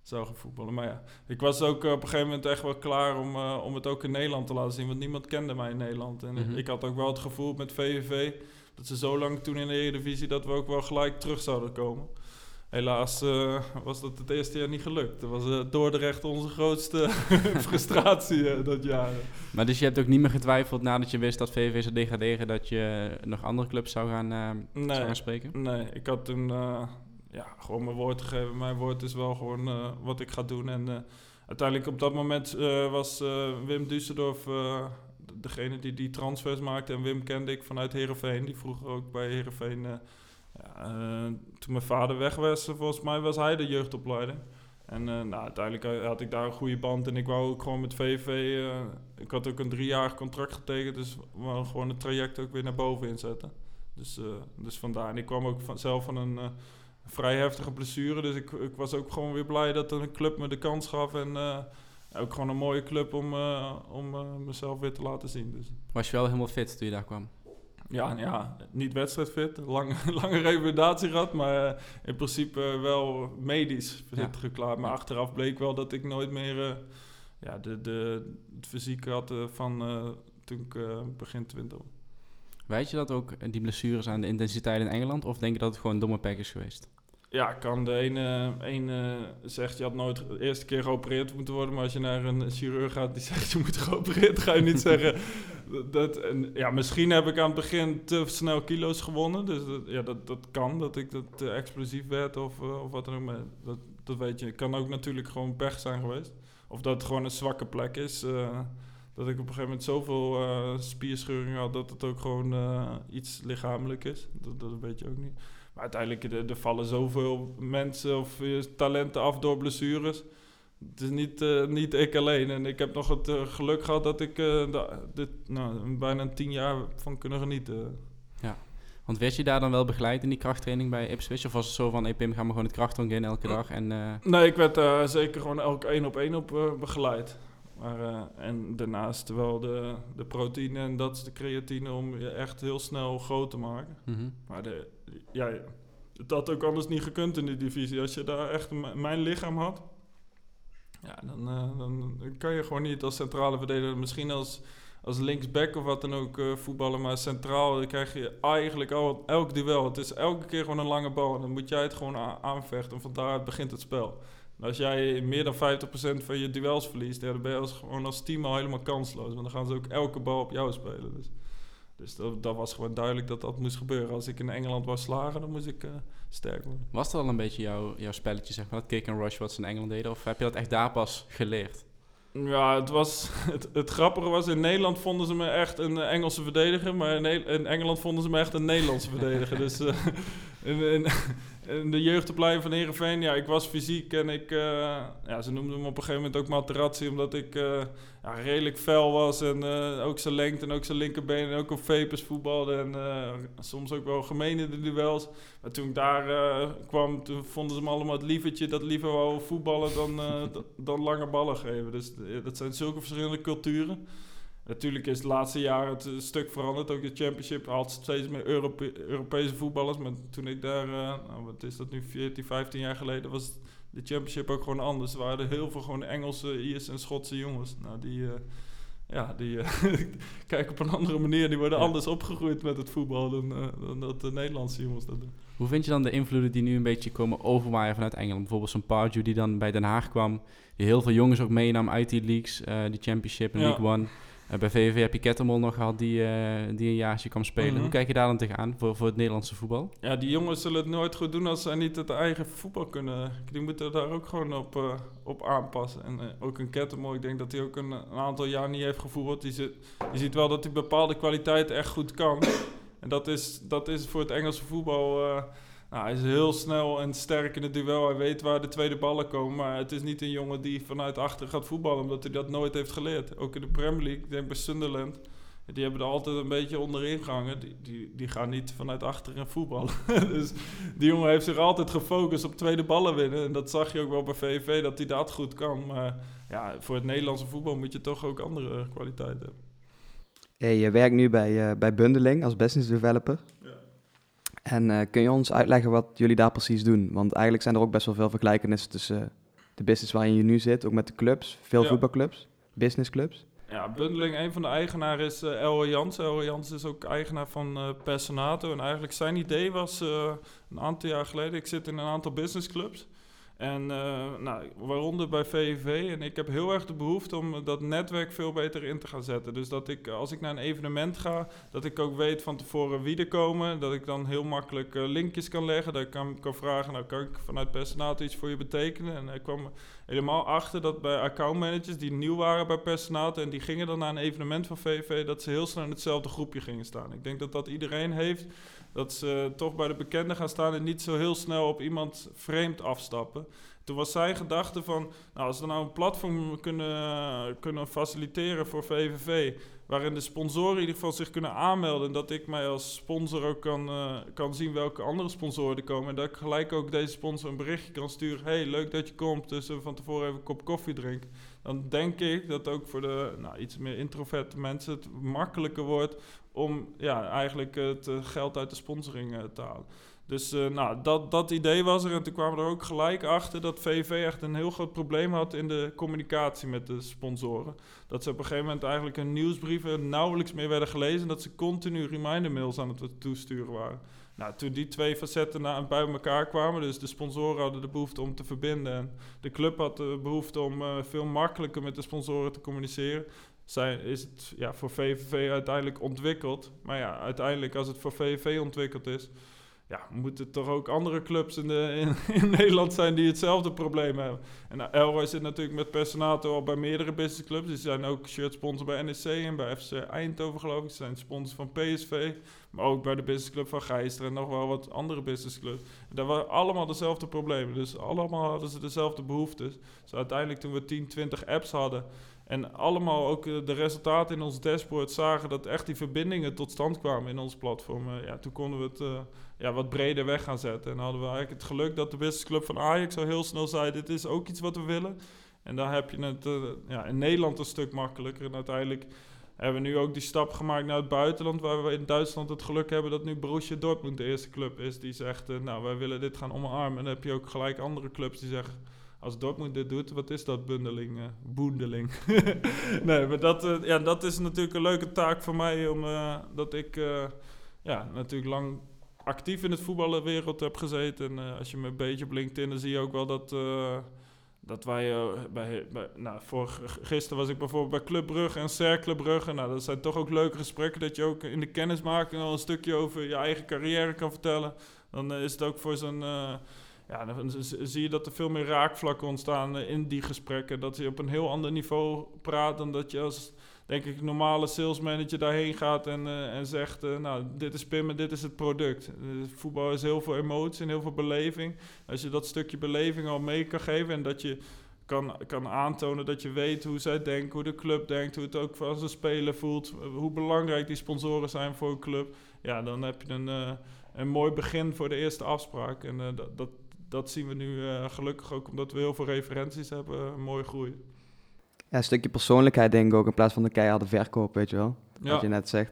B: zou gaan voetballen. Maar ja, ik was ook eh, op een gegeven moment echt wel klaar om, eh, om het ook in Nederland te laten zien, want niemand kende mij in Nederland. En
C: Mhm.
B: ik had ook wel het gevoel met VVV, dat ze zo lang toen in de Eredivisie, dat we ook wel gelijk terug zouden komen. Helaas eh, was dat het eerste jaar niet gelukt. Dat was eh, Dordrecht onze grootste (laughs) frustratie eh, dat jaar.
C: Maar dus je hebt ook niet meer getwijfeld nadat je wist dat VVV zou degraderen, dat je nog andere clubs zou gaan, zou
B: Nee,
C: gaan spreken?
B: nee, ik had toen ja, gewoon mijn woord gegeven. Mijn woord is wel gewoon wat ik ga doen. En uiteindelijk op dat moment was Wim Düsseldorf degene die die transfers maakte. En Wim kende ik vanuit Herenveen. Die vroeger ook bij Herenveen. ja, eh, toen mijn vader weg was, eh, volgens mij was hij de jeugdopleiding. En eh, nou, uiteindelijk eh, had ik daar een goede band en ik wou ook gewoon met VV. eh, ik had ook een driejarig contract getekend, dus we wou gewoon het traject ook weer naar boven inzetten. Dus, eh, dus vandaar. En ik kwam ook van, zelf van een eh, vrij heftige blessure, dus ik, ik was ook gewoon weer blij dat een club me de kans gaf. En eh, ook gewoon een mooie club om, eh, om eh, mezelf weer te laten zien. Dus.
C: Was je wel helemaal fit toen je daar kwam?
B: Ja, ja, niet wedstrijdfit. Lang, (laughs) lange revalidatie gehad, maar eh, in principe wel medisch fit
C: Ja.
B: geklaard. Maar achteraf bleek wel dat ik nooit meer ja, de, de, het fysiek had van toen ik begin 20 was.
C: Weet je dat ook die blessures aan de intensiteit in Engeland? Of denk je dat het gewoon een domme pack is geweest?
B: Ja, kan de ene, ene zegt je had nooit de eerste keer geopereerd moeten worden, maar als je naar een chirurg gaat die (laughs) zegt je moet geopereerd, ga je niet zeggen (laughs) dat. En, ja, misschien heb ik aan het begin te snel kilo's gewonnen, dus dat, ja, dat, dat kan, dat ik dat te explosief werd of, eh, of wat dan ook. Maar dat, dat weet je. Het kan ook natuurlijk gewoon pech zijn geweest, of dat het gewoon een zwakke plek is. eh, dat ik op een gegeven moment zoveel eh spierscheuringen had dat het ook gewoon eh, iets lichamelijk is. Dat, dat weet je ook niet. Maar uiteindelijk, er, er vallen zoveel mensen of eh, talenten af door blessures. Het is niet, eh, niet ik alleen. En ik heb nog het eh, geluk gehad dat ik da- dit, nou, bijna tien jaar van kunnen genieten.
C: Want werd je daar dan wel begeleid in die krachttraining bij Ipswich? Of was het zo van, hey Pim, ga maar gewoon het krachttraining in elke dag? En,
B: Nee, ik werd zeker gewoon elk één op één op begeleid. Maar, eh, en daarnaast wel de, de proteïne en dat is de creatine om je echt heel snel groot te maken.
C: mhm.
B: Maar de, ja, het had ook anders niet gekund in die divisie. Als je daar echt mijn lichaam had, ja, dan, eh, dan kan je gewoon niet als centrale verdediger, misschien als, als linksback of wat dan ook eh, voetballen, maar centraal dan krijg je eigenlijk al elk duel. Het is elke keer gewoon een lange bal en dan moet jij het gewoon aanvechten en van daaruit begint het spel. En als jij meer dan 50% van je duels verliest, ja, dan ben je als, gewoon als team al helemaal kansloos. Want dan gaan ze ook elke bal op jou spelen. Dus. Dus dat, dat was gewoon duidelijk dat dat moest gebeuren. Als ik in Engeland wou slagen, dan moest ik eh, sterk worden.
C: Was dat al een beetje jouw, jouw spelletje, zeg maar, dat kick and rush wat ze in Engeland deden? Of heb je dat echt daar pas geleerd?
B: Ja, het, was, (laughs) het, het grappige was, in Nederland vonden ze me echt een eh, Engelse verdediger, maar in, Engeland vonden ze me echt een Nederlandse verdediger. (laughs) dus eh, (laughs) in, in de jeugdopleiding van Heerenveen, ja, ik was fysiek en ik, eh, ja, ze noemden me op een gegeven moment ook Materazzi, omdat ik uh, ja, redelijk fel was en uh, ook zijn lengte en ook zijn linkerbeen en ook op vepers voetbalde en soms ook wel gemeen de duels. Maar toen ik daar kwam, toen vonden ze me allemaal het lievertje dat liever wou voetballen dan, (laughs) dan lange ballen geven. Dus dat zijn zulke verschillende culturen. Natuurlijk is het laatste jaar het een stuk veranderd. Ook de Championship haalt steeds meer Europese voetballers. Maar toen ik daar, uh, nou, wat is dat nu, 14, 15 jaar geleden, was de Championship ook gewoon anders. Er waren er heel veel gewoon Engelse, Ierse en Schotse jongens. Nou, die, uh, ja, die (laughs) uh, kijken op een andere manier. Die worden anders opgegroeid met het voetbal dan, dan dat de Nederlandse jongens dat doen.
C: Hoe vind je dan de invloeden die nu een beetje komen overwaaien vanuit Engeland? Bijvoorbeeld zo'n Pardew die dan bij Den Haag kwam. Die heel veel jongens ook meenam uit die leagues, die Championship en League One. Uh, bij VVV heb je Kettermol nog gehad die, uh, die een jaartje kwam spelen. Mhm. Hoe kijk je daar dan tegenaan voor, voor het Nederlandse voetbal?
B: Ja, die jongens zullen het nooit goed doen als ze niet het eigen voetbal kunnen. Die moeten daar ook gewoon op, uh, op aanpassen. En ook een Kettermol, ik denk dat hij ook een, een, aantal jaar niet heeft gevoerd. Die zit, je ziet wel dat hij bepaalde kwaliteiten echt goed kan. En dat is, dat is voor het Engelse voetbal nou, hij is heel snel en sterk in het duel. Hij weet waar de tweede ballen komen. Maar het is niet een jongen die vanuit achter gaat voetballen, omdat hij dat nooit heeft geleerd. Ook in de Premier League, ik denk bij Sunderland. Die hebben er altijd een beetje onderin gehangen. Die, die, die gaan niet vanuit achteren voetballen. (laughs) dus die jongen heeft zich altijd gefocust op tweede ballen winnen. En dat zag je ook wel bij VV, dat hij dat goed kan. Maar ja, voor het Nederlandse voetbal moet je toch ook andere kwaliteiten hebben.
A: Hey, je werkt nu bij, uh, bij Bundeling als business developer. En uh, kun je ons uitleggen wat jullie daar precies doen? Want eigenlijk zijn er ook best wel veel vergelijkenissen tussen uh, de business waarin je nu zit, ook met de clubs, veel ja. voetbalclubs, businessclubs.
B: Ja, Bundeling, een van de eigenaren is uh, Elro Jans. Elro Jans is ook eigenaar van uh, Personato. En eigenlijk zijn idee was uh, een aantal jaar geleden, ik zit in een aantal businessclubs. En uh, nou, waaronder bij VVV. En ik heb heel erg de behoefte om dat netwerk veel beter in te gaan zetten. Dus dat ik, als ik naar een evenement ga, dat ik ook weet van tevoren wie er komen. Dat ik dan heel makkelijk uh, linkjes kan leggen. Dat ik kan, kan vragen, nou kan ik vanuit personaal iets voor je betekenen? En ik kwam helemaal achter dat bij accountmanagers die nieuw waren bij personaal en die gingen dan naar een evenement van VVV, dat ze heel snel in hetzelfde groepje gingen staan. Ik denk dat dat iedereen heeft dat ze toch bij de bekende gaan staan en niet zo heel snel op iemand vreemd afstappen. Toen was zijn gedachte van, nou, als we nou een platform kunnen, kunnen faciliteren voor VVV, waarin de sponsoren in ieder geval zich kunnen aanmelden. En dat ik mij als sponsor ook kan, uh, kan zien welke andere sponsoren er komen. En dat ik gelijk ook deze sponsor een berichtje kan sturen. hey, leuk dat je komt, dus we van tevoren even een kop koffie drinken. Dan denk ik dat ook voor de nou, iets meer introverte mensen het makkelijker wordt om ja, eigenlijk het eh, geld uit de sponsoring uh, te halen. Dus uh, nou, dat, dat idee was er. En toen kwamen we er ook gelijk achter dat VV echt een heel groot probleem had in de communicatie met de sponsoren. Dat ze op een gegeven moment eigenlijk hun nieuwsbrieven nauwelijks meer werden gelezen. En dat ze continu reminder mails aan het toesturen waren. Nou, toen die twee facetten na, bij elkaar kwamen, dus de sponsoren hadden de behoefte om te verbinden en de club had de behoefte om uh, veel makkelijker met de sponsoren te communiceren, zijn, is het ja, voor VVV uiteindelijk ontwikkeld. Maar ja, uiteindelijk als het voor VVV ontwikkeld is, ja, moeten toch ook andere clubs in, de, in, (laughs) Nederland zijn die hetzelfde probleem hebben. En nou, Elroy zit natuurlijk met personaal al bij meerdere businessclubs. Die zijn ook shirt sponsor bij NEC en bij FC Eindhoven geloof ik. Ze zijn sponsors van PSV, maar ook bij de businessclub van Geister en nog wel wat andere businessclubs. En daar waren allemaal dezelfde problemen. Dus allemaal hadden ze dezelfde behoeftes. Dus uiteindelijk toen we 10, 20 apps hadden en allemaal ook eh, de resultaten in ons dashboard zagen dat echt die verbindingen tot stand kwamen in ons platform. Eh, ja, toen konden we het uh, ja, wat breder weg gaan zetten. En hadden we eigenlijk het geluk dat de businessclub van Ajax zo heel snel zei: dit is ook iets wat we willen. En daar heb je het ja, in Nederland een stuk makkelijker. En uiteindelijk hebben we nu ook die stap gemaakt naar het buitenland, waar we in Duitsland het geluk hebben dat nu Borussia Dortmund de eerste club is die zegt: nou, wij willen dit gaan omarmen. En dan heb je ook gelijk andere clubs die zeggen als Dortmund dit doet, wat is dat bundeling? Uh, boendeling. (laughs) nee, maar dat, uh, ja, dat is natuurlijk een leuke taak voor mij, omdat uh, dat ik ja, natuurlijk lang actief in het voetballenwereld heb gezeten. En als je me een beetje op LinkedIn, dan zie je ook wel dat, dat wij bij, bij, nou, voor, gisteren was ik bijvoorbeeld bij Club Brugge en Cercle Brugge. Nou, dat zijn toch ook leuke gesprekken dat je ook in de kennismaking al een stukje over je eigen carrière kan vertellen. Dan is het ook voor zo'n ja, dan zie je dat er veel meer raakvlakken ontstaan in die gesprekken. Dat je op een heel ander niveau praat dan dat je als denk ik, normale salesmanager daarheen gaat en, eh, en zegt... eh, nou, dit is Pim en dit is het product. Eh, voetbal is heel veel emotie en heel veel beleving. Als je dat stukje beleving al mee kan geven... en dat je kan, kan aantonen dat je weet hoe zij denken... hoe de club denkt, hoe het ook voor zijn speler voelt... eh, hoe belangrijk die sponsoren zijn voor een club... ja, dan heb je een, eh, een mooi begin voor de eerste afspraak. En eh, dat, dat, dat zien we nu eh, gelukkig ook omdat we heel veel referenties hebben. mooi groeien.
A: Ja, een stukje persoonlijkheid denk ik ook in plaats van de keiharde verkoop, weet je wel. Wat
B: Ja.
A: je net zegt.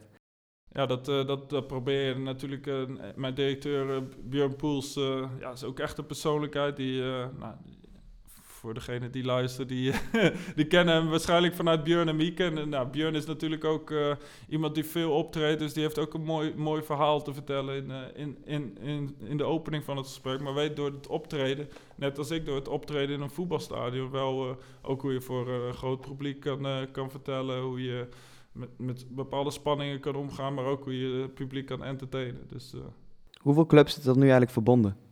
B: Ja, dat, eh, dat, dat probeer je natuurlijk. eh, mijn directeur eh, Björn Poels ja, is ook echt een persoonlijkheid die. nou, voor degene die luistert, die, (laughs) die kennen hem waarschijnlijk vanuit Björn en Mieke. En, eh, nou, Björn is natuurlijk ook eh, iemand die veel optreedt, dus die heeft ook een mooi, mooi verhaal te vertellen in, eh, in, in, in, in de opening van het gesprek. Maar weet door het optreden, net als ik door het optreden in een voetbalstadion, wel ook hoe je voor een groot publiek kan, kan vertellen, hoe je met, met bepaalde spanningen kan omgaan, maar ook hoe je het publiek kan entertainen. Dus
A: Hoeveel clubs zitten er nu eigenlijk verbonden?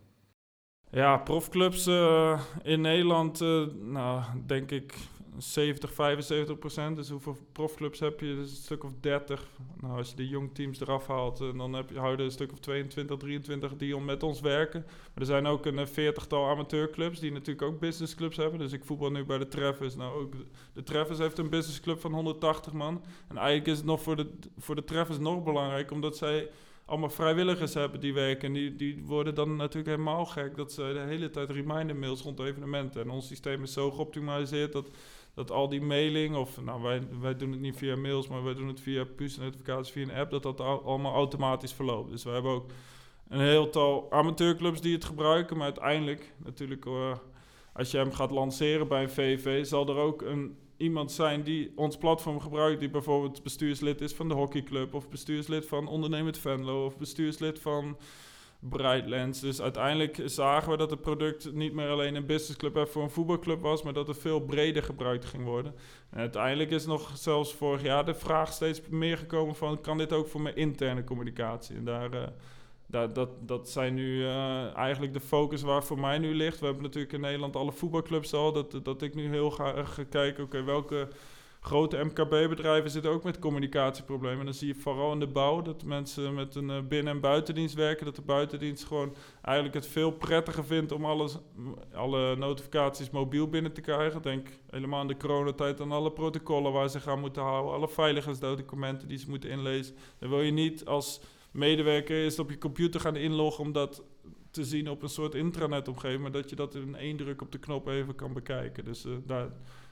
B: Ja, profclubs eh, in Nederland, eh, nou denk ik 70, 75 procent. Dus hoeveel profclubs heb je? Dus een stuk of 30. Nou, als je de jong teams eraf haalt, eh, dan heb je, houden een stuk of 22, 23 die om met ons werken. Maar er zijn ook een veertigtal amateurclubs die natuurlijk ook businessclubs hebben. Dus ik voetbal nu bij de Treffers. Nou, ook de Treffers heeft een businessclub van 180 man. En eigenlijk is het nog voor de, voor de Treffers nog belangrijk, omdat zij allemaal vrijwilligers hebben die werken. En die, die worden dan natuurlijk helemaal gek dat ze de hele tijd reminder mails rond evenementen. En ons systeem is zo geoptimaliseerd dat, dat al die mailing, of nou wij, wij doen het niet via mails, maar wij doen het via push-notificaties via een app, dat dat al- allemaal automatisch verloopt. Dus we hebben ook een heel tal amateurclubs die het gebruiken, maar uiteindelijk natuurlijk, als je hem gaat lanceren bij een VV, zal er ook een iemand zijn die ons platform gebruikt, die bijvoorbeeld bestuurslid is van de hockeyclub, of bestuurslid van Ondernemend Venlo, of bestuurslid van Brightlands. Dus uiteindelijk zagen we dat het product niet meer alleen een businessclub heeft voor een voetbalclub was, maar dat het veel breder gebruikt ging worden. En uiteindelijk is nog zelfs vorig jaar de vraag steeds meer gekomen van, kan dit ook voor mijn interne communicatie? En daar... eh, daar, dat, dat zijn nu eh, eigenlijk de focus waar voor mij nu ligt. We hebben natuurlijk in Nederland alle voetbalclubs al. Dat, dat ik nu heel ga, ga kijken, oké, welke grote MKB-bedrijven zitten ook met communicatieproblemen. En dan zie je vooral in de bouw dat mensen met een eh, binnen- en buitendienst werken. Dat de buitendienst gewoon eigenlijk het veel prettiger vindt om alles, alle notificaties mobiel binnen te krijgen. Denk helemaal in de coronatijd aan alle protocollen waar ze gaan moeten houden. Alle veiligheidsdocumenten die ze moeten inlezen. Dan wil je niet als medewerker eerst op je computer gaan inloggen om dat te zien op een soort intranet-omgeving, maar dat je dat in één druk op de knop even kan bekijken. Dus eh, daar,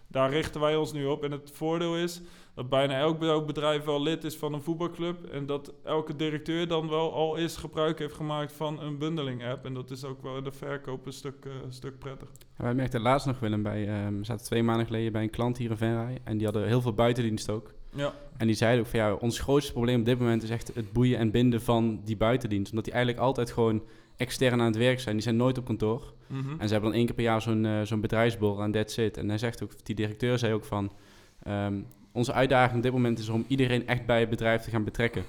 B: daar richten wij ons nu op. En het voordeel is dat bijna elk be- elk bedrijf wel lid is van een voetbalclub en dat elke directeur dan wel al eens gebruik heeft gemaakt van een bundeling-app. En dat is ook wel de verkoop een stuk, eh, stuk prettig.
C: Wij merkten laatst nog, Willem, bij, ehm, we zaten twee maanden geleden bij een klant hier in Venray. En die hadden heel veel buitendienst ook.
B: Ja,
C: En die zeiden ook van ja, ons grootste probleem op dit moment is echt het boeien en binden van die buitendienst. Omdat die eigenlijk altijd gewoon extern aan het werk zijn. Die zijn nooit op kantoor.
B: Mhm.
C: En ze hebben dan één keer per jaar zo'n eh, zo'n bedrijfsborrel en that's it. En hij zegt ook, die directeur zei ook van... ehm, onze uitdaging op dit moment is om iedereen echt bij het bedrijf te gaan betrekken.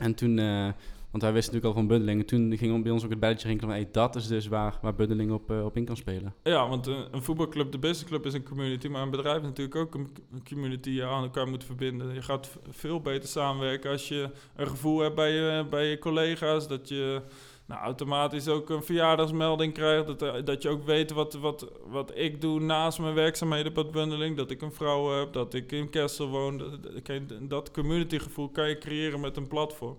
C: En toen, eh, want wij wisten natuurlijk al van bundeling. En toen ging bij ons ook het belletje rinkelen van... Hey, dat is dus waar, waar bundeling op, eh, op in kan spelen.
B: Ja, want een, een voetbalclub, de businessclub is een community, maar een bedrijf is natuurlijk ook een, community die je aan elkaar moet verbinden. Je gaat veel beter samenwerken als je een gevoel hebt bij je, bij je collega's, dat je nou, automatisch ook een verjaardagsmelding krijgt, dat, er- dat je ook weet wat, wat, wat ik doe naast mijn werkzaamheden bij bundeling, dat ik een vrouw heb, dat ik in Kessel woon. Dat, dat communitygevoel kan je creëren met een platform.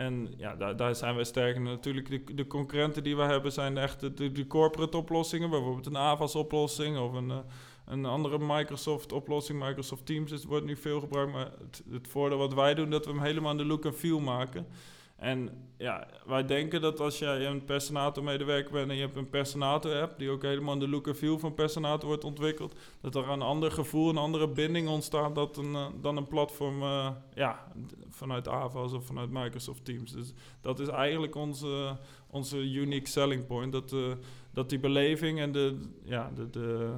B: En ja, daar, daar zijn wij sterk. Natuurlijk, de, de concurrenten die we hebben zijn echt de, de, corporate oplossingen. Bijvoorbeeld een AVAS-oplossing of een, eh, een andere Microsoft-oplossing. Microsoft Teams wordt nu veel gebruikt. Maar het, het voordeel wat wij doen, dat we hem helemaal in de look en feel maken. En ja, wij denken dat als jij een personator-medewerker bent en je hebt een personator-app, die ook helemaal in de look en feel van personator wordt ontwikkeld, dat er een ander gevoel, een andere binding ontstaat dat een, eh, dan een platform eh, ja, vanuit AVAS of vanuit Microsoft Teams. Dus dat is eigenlijk onze, onze unique selling point. Dat, eh, dat die beleving en de, ja, de, de,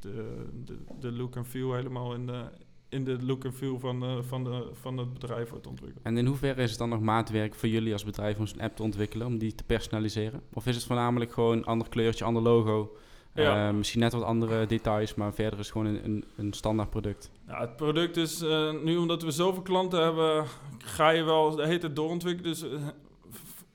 B: de, de, look en feel helemaal in de, in de look en feel van, de, van, de, van het bedrijf wordt ontwikkeld.
C: En in hoeverre is het dan nog maatwerk voor jullie als bedrijf om zo'n app te ontwikkelen, om die te personaliseren? Of is het voornamelijk gewoon ander kleurtje, ander logo,
B: Ja.
C: Eh, misschien net wat andere details, maar verder is het gewoon een, een, een standaard product.
B: Ja, het product is eh, nu omdat we zoveel klanten hebben, ga je wel de hele tijd doorontwikkelen. Dus eh,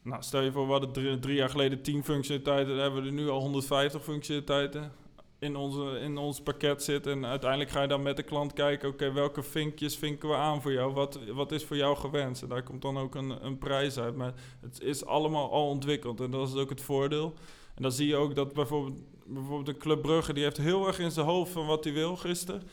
B: nou, stel je voor, we hadden drie, drie jaar geleden 10 functionaliteiten, dan hebben we er nu al 150 functionaliteiten in, onze, in ons pakket zitten. En uiteindelijk ga je dan met de klant kijken, oké, welke vinkjes vinken we aan voor jou? Wat, wat is voor jou gewenst? En daar komt dan ook een, een prijs uit. Maar het is allemaal al ontwikkeld en dat is ook het voordeel. En dan zie je ook dat bijvoorbeeld, bijvoorbeeld de Club Brugge, die heeft heel erg in zijn hoofd van wat hij wil gisteren.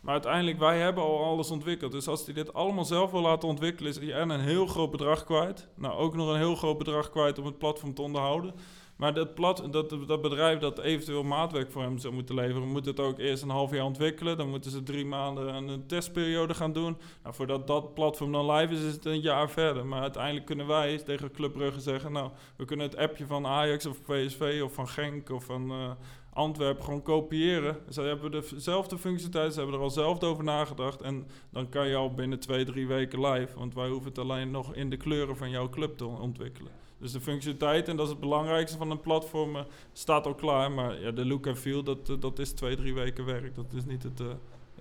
B: Maar uiteindelijk, wij hebben al alles ontwikkeld. Dus als hij dit allemaal zelf wil laten ontwikkelen, is hij en een heel groot bedrag kwijt. Nou, ook nog een heel groot bedrag kwijt om het platform te onderhouden. Maar dat, plat, dat, dat bedrijf dat eventueel maatwerk voor hem zou moeten leveren, moet het ook eerst een half jaar ontwikkelen. Dan moeten ze drie maanden een testperiode gaan doen. Nou, voordat dat platform dan live is, is het een jaar verder. Maar uiteindelijk kunnen wij tegen Club Brugge zeggen, nou, we kunnen het appje van Ajax of PSV of van Genk of van... eh, Antwerpen gewoon kopiëren. Ze hebben dezelfde functionaliteit, ze hebben er al zelf over nagedacht. En dan kan je al binnen twee, drie weken live. Want wij hoeven het alleen nog in de kleuren van jouw club te ontwikkelen. Dus de functionaliteit, en dat is het belangrijkste van een platform, eh, staat al klaar. Maar ja, de look en feel, dat, eh, dat is twee, drie weken werk. Dat is niet het... eh,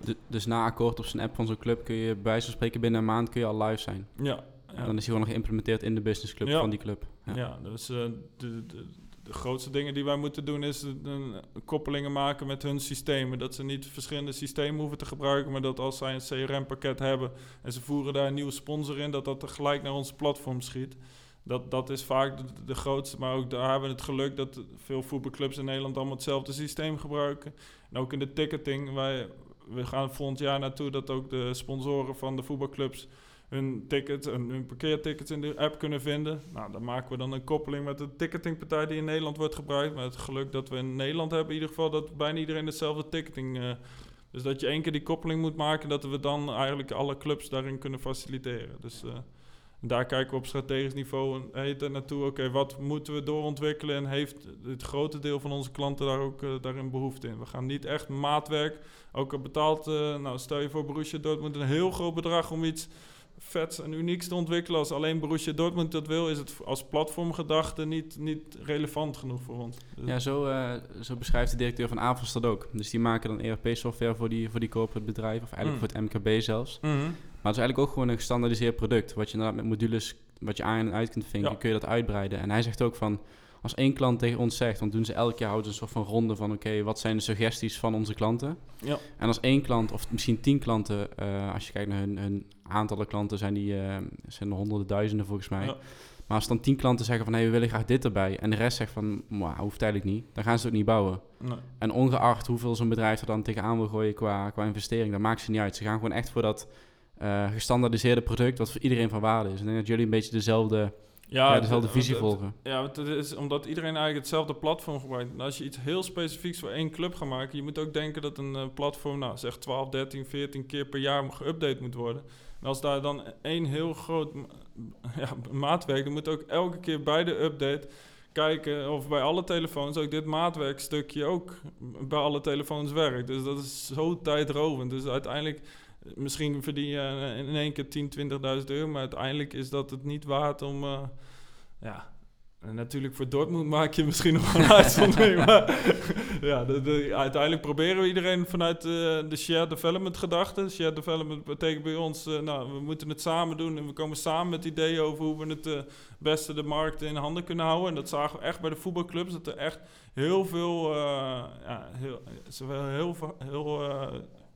C: Du- dus na akkoord op zijn app van zo'n club kun je bij wijze van spreken binnen een maand kun je al live zijn.
B: ja,
C: En
B: ja.
C: dan is hij gewoon nog geïmplementeerd in de businessclub
B: Ja.
C: van die club. Ja.
B: Ja, dus de, de, de grootste dingen die wij moeten doen is koppelingen maken met hun systemen. Dat ze niet verschillende systemen hoeven te gebruiken, maar dat als zij een CRM-pakket hebben en ze voeren daar een nieuwe sponsor in, dat dat tegelijk naar ons platform schiet. Dat, dat is vaak de, grootste, maar ook daar hebben we het geluk dat veel voetbalclubs in Nederland allemaal hetzelfde systeem gebruiken. En ook in de ticketing, wij, we gaan volgend jaar naartoe dat ook de sponsoren van de voetbalclubs hun tickets en hun parkeertickets in de app kunnen vinden. Nou, dan maken we dan een koppeling met de ticketingpartij die in Nederland wordt gebruikt. Maar het geluk dat we in Nederland hebben in ieder geval dat bijna iedereen dezelfde ticketing... eh, dus dat je één keer die koppeling moet maken, dat we dan eigenlijk alle clubs daarin kunnen faciliteren. Dus eh, daar kijken we op strategisch niveau en heet er naartoe. Oké, wat moeten we doorontwikkelen en heeft het grote deel van onze klanten daar ook eh, daarin behoefte in? We gaan niet echt maatwerk, ook al betaalt, eh, nou stel je voor Borussia Dortmund een heel groot bedrag om iets vets en unieks te ontwikkelen. Als alleen Borussia Dortmund dat wil, is het als platformgedachte niet, niet relevant genoeg voor ons. Dus-
C: Ja, zo, eh, zo beschrijft de directeur van Avos dat ook. Dus die maken dan ERP-software voor die, voor die corporate bedrijven, of eigenlijk
B: Mm.
C: voor het MKB zelfs.
B: Mhm.
C: Maar het is eigenlijk ook gewoon een gestandaardiseerd product. Wat je inderdaad met modules, wat je aan en uit kunt vinken,
B: Ja.
C: kun je dat uitbreiden. En hij zegt ook van, als één klant tegen ons zegt, dan doen ze elk jaar houden ze een soort van ronde van, oké, wat zijn de suggesties van onze klanten?
B: Ja.
C: En als één klant, of misschien tien klanten, eh, als je kijkt naar hun, hun aantallen klanten, zijn die eh, zijn er honderden duizenden volgens mij.
B: Ja.
C: Maar als dan tien klanten zeggen van, hé, we willen graag dit erbij, en de rest zegt van, "Mwah, hoeft eigenlijk niet, dan gaan ze het ook niet bouwen.
B: Nee.
C: En ongeacht hoeveel zo'n bedrijf er dan tegenaan wil gooien qua, qua investering, dat maakt ze niet uit. Ze gaan gewoon echt voor dat eh, gestandaardiseerde product, wat voor iedereen van waarde is. Ik denk dat jullie een beetje dezelfde, ja, dezelfde
B: het-
C: visie
B: het-
C: volgen.
B: Ja, het is omdat iedereen eigenlijk hetzelfde platform gebruikt. En als je iets heel specifieks voor één club gaat maken, je moet ook denken dat een eh, platform, nou zeg 12, 13, 14 keer per jaar geüpdate moet worden. En als daar dan één heel groot (laughs) ja, maatwerk, dan moet ook elke keer bij de update kijken of bij alle telefoons ook dit maatwerkstukje ook bij alle telefoons werkt. Dus dat is zo tijdrovend. Dus uiteindelijk, misschien verdien je eh, in één keer 10, 20.000 euro, maar uiteindelijk is dat het niet waard om... eh, ja, en natuurlijk voor Dortmund maak je misschien nog een uitzondering. (laughs) maar ja, de, de- uiteindelijk proberen we iedereen vanuit eh, de shared development gedachte. Shared development betekent bij ons, nou, we moeten het samen doen. En we komen samen met ideeën over hoe we het eh, beste de markt in handen kunnen houden. En dat zagen we echt bij de voetbalclubs. Dat er echt heel veel, ja, heel, willen heel, veel- heel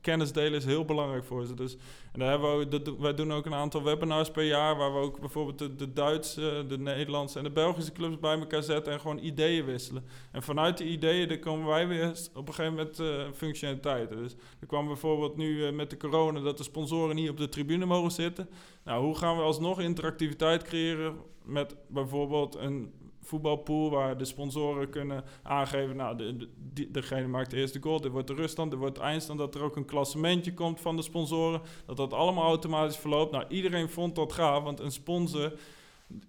B: kennis delen is heel belangrijk voor ze. Dus en daar hebben we, wij doen ook een aantal webinars per jaar, waar we ook bijvoorbeeld de, de Duitse, de Nederlandse en de Belgische clubs bij elkaar zetten en gewoon ideeën wisselen. En vanuit die ideeën, dan komen wij weer op een gegeven moment eh, functionaliteiten. Dus er kwam bijvoorbeeld nu eh, met de corona dat de sponsoren niet op de tribune mogen zitten. Nou, hoe gaan we alsnog interactiviteit creëren met bijvoorbeeld een voetbalpool waar de sponsoren kunnen aangeven, nou, de, de, degene maakt de eerste goal, dit wordt de ruststand, dit wordt eindstand, dat er ook een klassementje komt van de sponsoren, dat dat allemaal automatisch verloopt. Nou, iedereen vond dat gaaf, want een sponsor,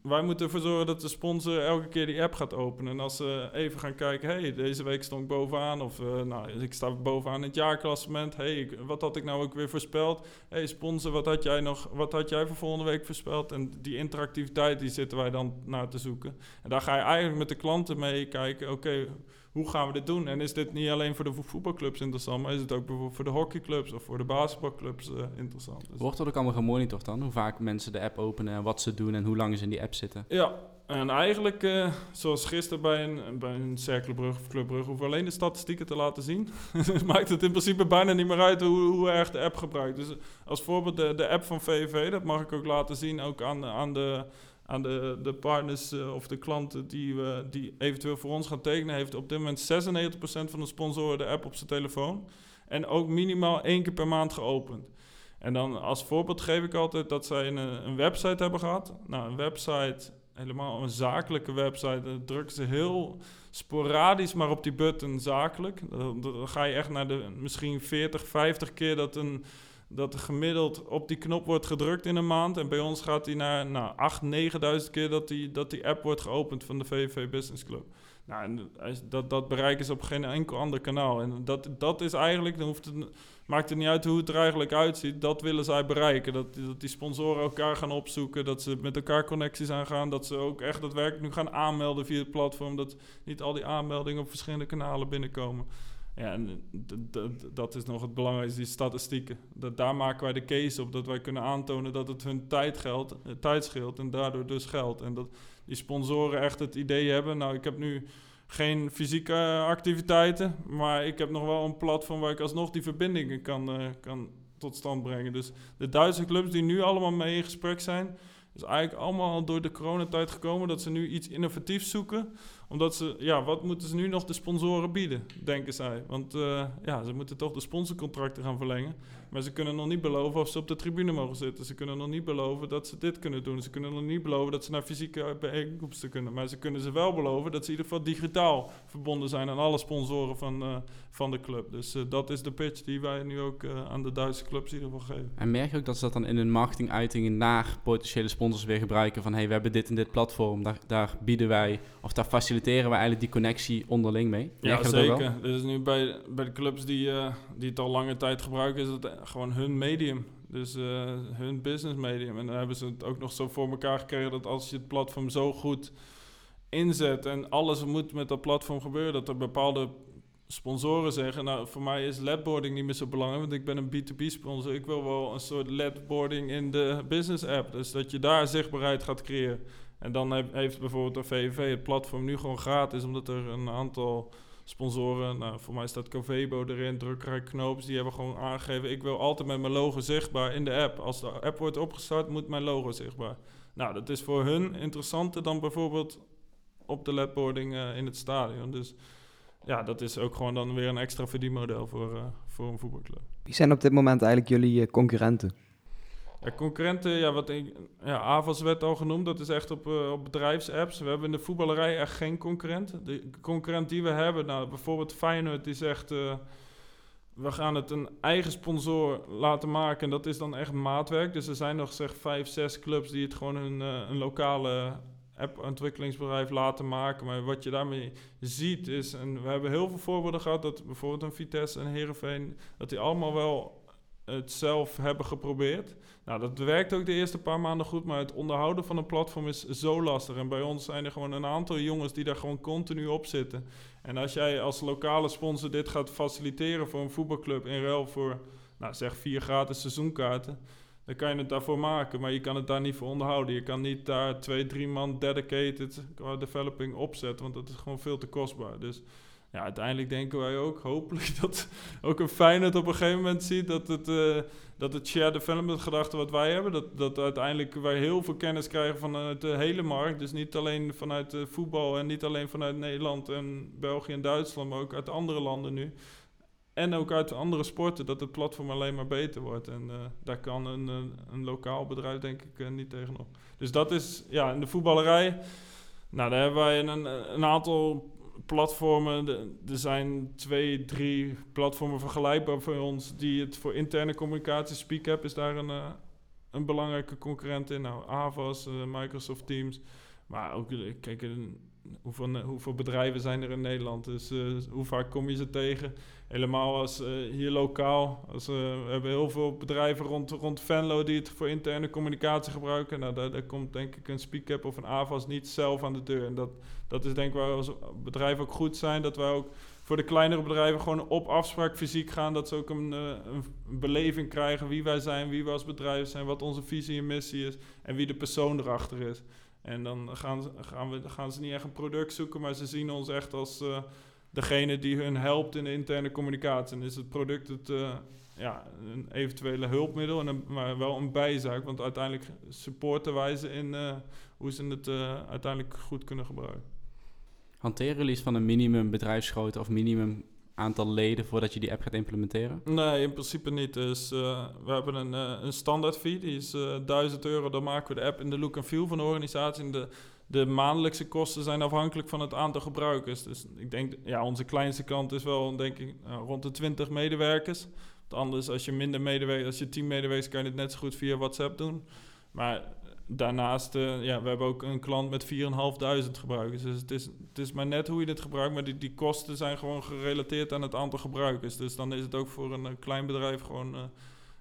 B: wij moeten ervoor zorgen dat de sponsor elke keer die app gaat openen. En als ze even gaan kijken, hey, deze week stond ik bovenaan. Of uh, nou, ik sta bovenaan in het jaarklassement. hey, wat had ik nou ook weer voorspeld? hey, sponsor, wat had jij nog? Wat had jij voor volgende week voorspeld? En die interactiviteit, die zitten wij dan naar te zoeken. En daar ga je eigenlijk met de klanten mee kijken, oké, hoe gaan we dit doen? En is dit niet alleen voor de voetbalclubs interessant, maar is het ook bijvoorbeeld voor de hockeyclubs of voor de basketbalclubs uh, interessant?
C: Dus Wordt dat ook allemaal gemonitord dan? Hoe vaak mensen de app openen en wat ze doen en hoe lang ze in die app zitten?
B: Ja, en eigenlijk, uh, zoals gisteren bij een, bij een Cerkelenbrug of Clubbrug, hoeven alleen de statistieken te laten zien. (laughs) maakt het in principe bijna niet meer uit hoe, hoe erg de app gebruikt. Dus als voorbeeld de, de app van VV, dat mag ik ook laten zien, ook aan, aan de aan de, de partners uh, of de klanten die, we die eventueel voor ons gaan tekenen, heeft op dit moment 96% van de sponsoren de app op zijn telefoon. En ook minimaal één keer per maand geopend. En dan als voorbeeld geef ik altijd dat zij een, een website hebben gehad. Nou, een website, helemaal een zakelijke website, dan drukken ze heel sporadisch maar op die button zakelijk. Dan, ga je echt naar de misschien 40, 50 keer dat een dat er gemiddeld op die knop wordt gedrukt in een maand. En bij ons gaat hij naar nou, 8.000, 9.000 keer dat die, dat die app wordt geopend van de VVV Business Club. Nou, en dat, dat bereiken ze op geen enkel ander kanaal. En dat, dat is eigenlijk, dan hoeft het, maakt het niet uit hoe het er eigenlijk uitziet. Dat willen zij bereiken. Dat, dat die sponsoren elkaar gaan opzoeken. Dat ze met elkaar connecties aangaan. Dat ze ook echt daadwerkelijk nu gaan aanmelden via het platform. Dat niet al die aanmeldingen op verschillende kanalen binnenkomen. Ja, en dat is nog het belangrijkste, die statistieken. Dat, daar maken wij de case op, dat wij kunnen aantonen dat het hun tijd, geldt, eh, tijd scheelt en daardoor dus geld. En dat die sponsoren echt het idee hebben, nou ik heb nu geen fysieke activiteiten, maar ik heb nog wel een platform waar ik alsnog die verbindingen kan, uh, kan tot stand brengen. Dus de Duitse clubs die nu allemaal mee in gesprek zijn, is eigenlijk allemaal door de coronatijd gekomen dat ze nu iets innovatiefs zoeken omdat ze, ja, wat moeten ze nu nog de sponsoren bieden, denken zij? Want uh, ja, ze moeten toch de sponsorcontracten gaan verlengen. Maar ze kunnen nog niet beloven of ze op de tribune mogen zitten. Ze kunnen nog niet beloven dat ze dit kunnen doen. Ze kunnen nog niet beloven dat ze naar fysieke bijeenkomsten kunnen. Maar ze kunnen ze wel beloven dat ze in ieder geval digitaal verbonden zijn aan alle sponsoren van, uh, van de club. Dus uh, dat is de pitch die wij nu ook aan de Duitse clubs in ieder geval geven.
C: En merk je ook dat ze dat dan in hun marketinguitingen naar potentiële sponsors weer gebruiken? Van hey, we hebben dit en dit platform, daar, daar bieden wij of daar faciliteren we eigenlijk die connectie onderling mee.
B: Ja, zeker. Dus nu bij, bij de clubs die, die het al lange tijd gebruiken, is het gewoon hun medium. Dus uh, hun business medium. En dan hebben ze het ook nog zo voor elkaar gekregen dat als je het platform zo goed inzet en alles moet met dat platform gebeuren, dat er bepaalde sponsoren zeggen, nou voor mij is ledboarding niet meer zo belangrijk, want ik ben een B2B sponsor. Ik wil wel een soort ledboarding in de business app. Dus dat je daar zichtbaarheid gaat creëren. En dan heeft bijvoorbeeld de VVV het platform nu gewoon gratis, omdat er een aantal sponsoren, nou, voor mij staat Covebo erin, Drukkerij Knoops, die hebben gewoon aangegeven, ik wil altijd met mijn logo zichtbaar in de app. Als de app wordt opgestart, moet mijn logo zichtbaar. Nou, dat is voor hun interessanter dan bijvoorbeeld op de ledboarding uh, in het stadion. Dus ja, dat is ook gewoon dan weer een extra verdienmodel voor, uh, voor een voetbalclub.
A: Wie zijn op dit moment eigenlijk jullie uh, concurrenten?
B: Concurrenten, ja, wat ik, ja, AVAS werd al genoemd, dat is echt op, uh, op bedrijfsapps. We hebben in de voetballerij echt geen concurrent. De concurrent die we hebben, nou, bijvoorbeeld Feyenoord, die zegt... Uh, we gaan het een eigen sponsor laten maken en dat is dan echt maatwerk. Dus er zijn nog zeg vijf, zes clubs die het gewoon een, uh, een lokale app-ontwikkelingsbedrijf laten maken. Maar wat je daarmee ziet is, en we hebben heel veel voorbeelden gehad, dat bijvoorbeeld een Vitesse en Heerenveen, dat die allemaal wel het zelf hebben geprobeerd. Nou, dat werkt ook de eerste paar maanden goed, maar het onderhouden van een platform is zo lastig. En bij ons zijn er gewoon een aantal jongens die daar gewoon continu op zitten. En als jij als lokale sponsor dit gaat faciliteren voor een voetbalclub in ruil voor, nou zeg, vier gratis seizoenkaarten, dan kan je het daarvoor maken, maar je kan het daar niet voor onderhouden. Je kan niet daar twee, drie man dedicated developing opzetten, want dat is gewoon veel te kostbaar. Dus ja, uiteindelijk denken wij ook, hopelijk, (laughs) dat ook een Feyenoord op een gegeven moment ziet dat het, uh, dat het shared development gedachte wat wij hebben, dat, dat uiteindelijk wij heel veel kennis krijgen vanuit de hele markt. Dus niet alleen vanuit uh, voetbal en niet alleen vanuit Nederland en België en Duitsland, maar ook uit andere landen nu. En ook uit andere sporten, dat het platform alleen maar beter wordt. En uh, daar kan een, een lokaal bedrijf denk ik niet tegenop. Dus dat is, ja, in de voetballerij... Nou, daar hebben wij een, een aantal platformen, er zijn twee, drie platformen vergelijkbaar voor ons die het voor interne communicatie, SpeakApp is daar een, uh, een belangrijke concurrent in. Nou, Avas, Microsoft Teams. Maar ook, kijk, een, hoeveel, bedrijven zijn er in Nederland? Dus hoe vaak kom je ze tegen? Helemaal als hier lokaal. Als, we hebben heel veel bedrijven rond, rond Venlo die het voor interne communicatie gebruiken. Nou, daar, daar komt denk ik een SpeakUp of een Avas niet zelf aan de deur. En dat, dat is denk ik waar als bedrijven ook goed zijn. Dat wij ook voor de kleinere bedrijven gewoon op afspraak fysiek gaan. Dat ze ook een, een, beleving krijgen wie wij zijn, wie we als bedrijf zijn, wat onze visie en missie is en wie de persoon erachter is. En dan gaan gaan, we, gaan ze niet echt een product zoeken, maar ze zien ons echt als uh, degene die hun helpt in de interne communicatie. En is het product het, uh, ja, een eventuele hulpmiddel, en maar wel een bijzaak. Want uiteindelijk supporten wij ze in uh, hoe ze het uiteindelijk goed kunnen gebruiken.
C: Hanteren jullie van een minimum bedrijfsgrootte of minimum aantal leden voordat je die app gaat implementeren?
B: Nee, in principe niet. Dus uh, we hebben een, uh, een standaard fee, die is uh, eh, 1000 euro. Dan maken we de app in de look en feel van de organisatie. En de, de maandelijkse kosten zijn afhankelijk van het aantal gebruikers. Dus ik denk, ja, onze kleinste klant is wel, denk ik, rond de 20 medewerkers. Want anders, als je minder medewerkers, als je 10 medewerkers, kan je het net zo goed via WhatsApp doen. Maar daarnaast, uh, ja, we hebben ook een klant met 4.500 gebruikers. Dus het is, het is maar net hoe je dit gebruikt, maar die, die kosten zijn gewoon gerelateerd aan het aantal gebruikers. Dus dan is het ook voor een, een klein bedrijf gewoon uh,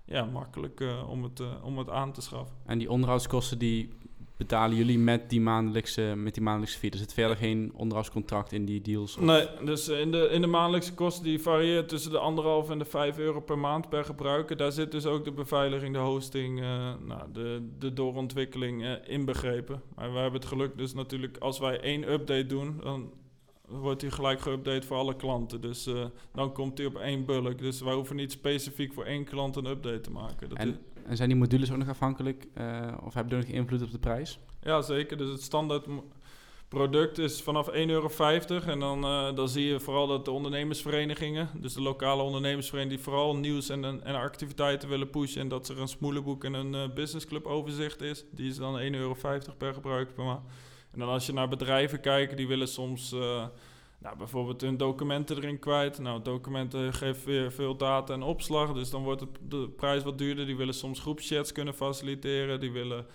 B: ja, makkelijk om, het, om het aan te schaffen.
C: En die onderhoudskosten die betalen jullie met die maandelijkse, met die maandelijkse fee? Er zit verder geen onderhoudscontract in die deals?
B: Of? Nee, dus in de, in de maandelijkse kosten die varieert tussen de anderhalf en de 5 euro per maand per gebruiker. Daar zit dus ook de beveiliging, de hosting, uh, nou, de, de doorontwikkeling uh, inbegrepen. Maar we hebben het geluk dus natuurlijk als wij één update doen, dan wordt hij gelijk geüpdate voor alle klanten. Dus uh, dan komt hij op één bulk. Dus wij hoeven niet specifiek voor één klant een update te maken. Dat
C: en, en zijn die modules ook nog afhankelijk uh, of hebben die nog invloed op de prijs?
B: Ja, zeker. Dus het standaard product is vanaf 1,50 euro. En dan, uh, dan zie je vooral dat de ondernemersverenigingen, dus de lokale ondernemersverenigingen, die vooral nieuws en, en activiteiten willen pushen. En dat er een smoelenboek en een uh, businessclub overzicht is. Die is dan 1,50 euro per gebruiker per maand. En dan als je naar bedrijven kijkt, die willen soms nou, bijvoorbeeld hun documenten erin kwijt. Nou, documenten geven weer veel data en opslag, dus dan wordt de prijs wat duurder. Die willen soms groepschats kunnen faciliteren, die willen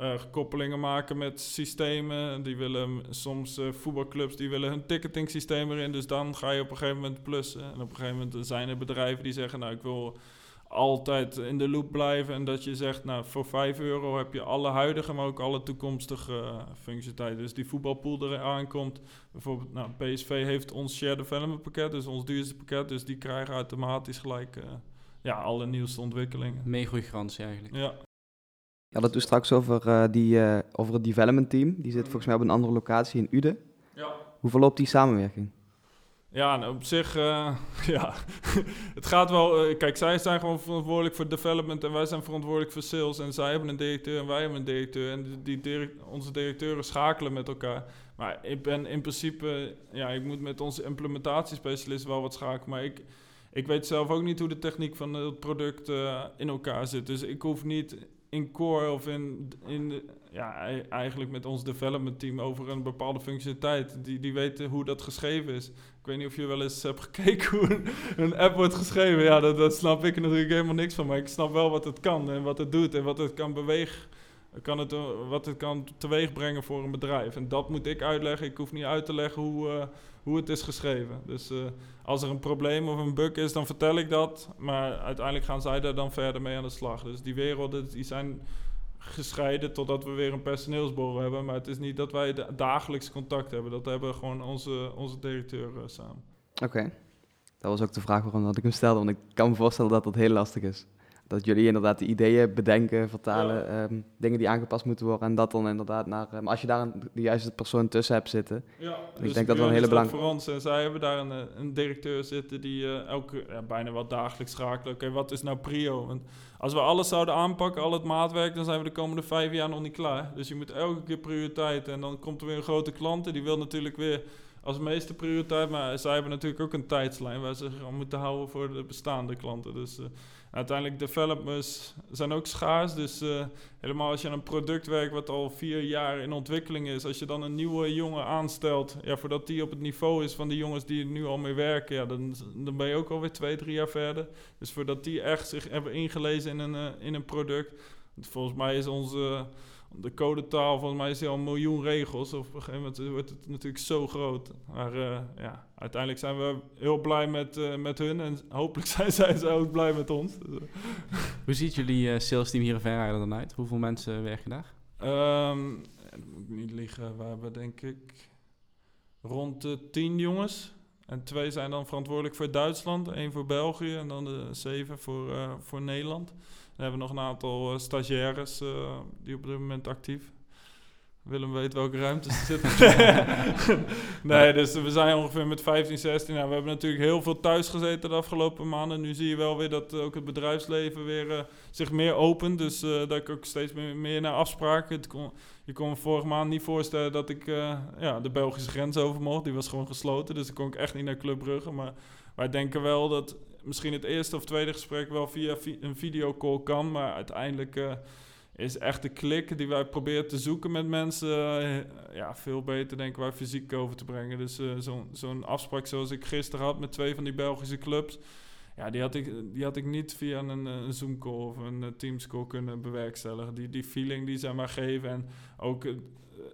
B: uh, koppelingen maken met systemen. Die willen soms uh, voetbalclubs, die willen hun ticketing systeem erin. Dus dan ga je op een gegeven moment plussen. En op een gegeven moment zijn er bedrijven die zeggen, nou ik wil altijd in de loop blijven. En dat je zegt, nou, voor 5 euro heb je alle huidige, maar ook alle toekomstige uh, functionaliteiten. Dus die voetbalpool er aankomt. Bijvoorbeeld, nou, PSV heeft ons share development pakket, dus ons duurste pakket. Dus die krijgen automatisch gelijk uh, ja, alle nieuwste ontwikkelingen.
C: Meegroeigarantie eigenlijk.
B: Ja.
A: Ja, dat we straks over, uh, die, over het development team. Die zit volgens mij op een andere locatie in Uden.
B: Ja.
A: Hoe verloopt die samenwerking?
B: Ja, op zich, uh, (laughs) ja, het gaat wel. Uh, kijk, zij zijn gewoon verantwoordelijk voor development en wij zijn verantwoordelijk voor sales. En zij hebben een directeur en wij hebben een directeur. En die, onze directeuren schakelen met elkaar. Maar ik ben in principe, ja, ik moet met onze implementatiespecialist wel wat schakelen. Maar ik, ik weet zelf ook niet hoe de techniek van het product uh, in elkaar zit. Dus ik hoef niet in core of in, in ja, eigenlijk met ons development team over een bepaalde functionaliteit. Die, die weten hoe dat geschreven is. Ik weet niet of je wel eens hebt gekeken hoe een, app wordt geschreven. Ja, dat, dat snap ik natuurlijk helemaal niks van. Maar ik snap wel wat het kan en wat het doet en wat het kan bewegen. Kan het, wat het kan teweeg brengen voor een bedrijf. En dat moet ik uitleggen. Ik hoef niet uit te leggen hoe, uh, hoe het is geschreven. Dus uh, als er een probleem of een bug is, dan vertel ik dat. Maar uiteindelijk gaan zij daar dan verder mee aan de slag. Dus die werelden die zijn gescheiden totdat we weer een personeelsbureau hebben. Maar het is niet dat wij dagelijks contact hebben. Dat hebben gewoon onze, onze directeur uh, samen.
A: Oké. Dat was ook de vraag waarom dat ik hem stelde. Want ik kan me voorstellen dat dat heel lastig is. Dat jullie inderdaad de ideeën bedenken, vertalen, ja. um, dingen die aangepast moeten worden. En dat dan inderdaad naar... Um, als je daar een, de juiste persoon tussen hebt zitten.
B: Ja,
A: ik
B: dus
A: denk dat wel een hele belangrijke...
B: voor ons. En zij hebben daar een, een directeur zitten die uh, elke, ja, bijna wel dagelijks schakelen. Oké, okay, wat is nou prio? Want als we alles zouden aanpakken, al het maatwerk, dan zijn we de komende vijf jaar nog niet klaar. Dus je moet elke keer prioriteit. En dan komt er weer een grote klant en die wil natuurlijk weer als meeste prioriteit. Maar zij hebben natuurlijk ook een tijdslijn waar ze zich aan moeten houden voor de bestaande klanten. Dus uh, uiteindelijk developers zijn ook schaars. Dus uh, helemaal als je aan een product werkt wat al vier jaar in ontwikkeling is. Als je dan een nieuwe jongen aanstelt, ja, voordat die op het niveau is van die jongens die er nu al mee werken. Ja, dan, dan ben je ook alweer twee, drie jaar verder. Dus voordat die echt zich hebben ingelezen in een, uh, in een product Volgens mij is onze de codetaal, volgens mij is die al een miljoen regels. Of op een gegeven moment wordt het natuurlijk zo groot. Maar uh, ja, uiteindelijk zijn we heel blij met, uh, met hun. En hopelijk (laughs) zijn zij ze ook blij met ons. (laughs)
C: Hoe ziet jullie uh, sales team hier in Verrijden dan uit? Hoeveel mensen werken daar?
B: Um, moet ik niet liegen. We hebben denk ik rond de tien jongens. En twee zijn dan verantwoordelijk voor Duitsland, één voor België en dan de zeven voor, voor Nederland. Dan hebben we nog een aantal uh, stagiaires uh, die op dit moment actief. Willem weet welke ruimte ze zitten. (laughs) nee, dus we zijn ongeveer met 15, 16. Nou, we hebben natuurlijk heel veel thuis gezeten de afgelopen maanden. Nu zie je wel weer dat ook het bedrijfsleven weer uh, zich meer opent. Dus uh, dat ik ook steeds meer, meer naar afspraken. Kon, je kon me vorige maand niet voorstellen dat ik uh, ja, de Belgische grens over mocht. Die was gewoon gesloten, dus dan kon ik echt niet naar Club Brugge. Maar wij denken wel dat misschien het eerste of tweede gesprek wel via vi een videocall kan. Maar uiteindelijk uh, is echt de klik die wij proberen te zoeken met mensen... Uh, ja, veel beter denken wij fysiek over te brengen. Dus uh, zo'n zo'n afspraak zoals ik gisteren had met twee van die Belgische clubs... Ja, die had ik, die had ik niet via een, een Zoom-call of een Teams-call kunnen bewerkstelligen. Die, die feeling die zij maar geven en ook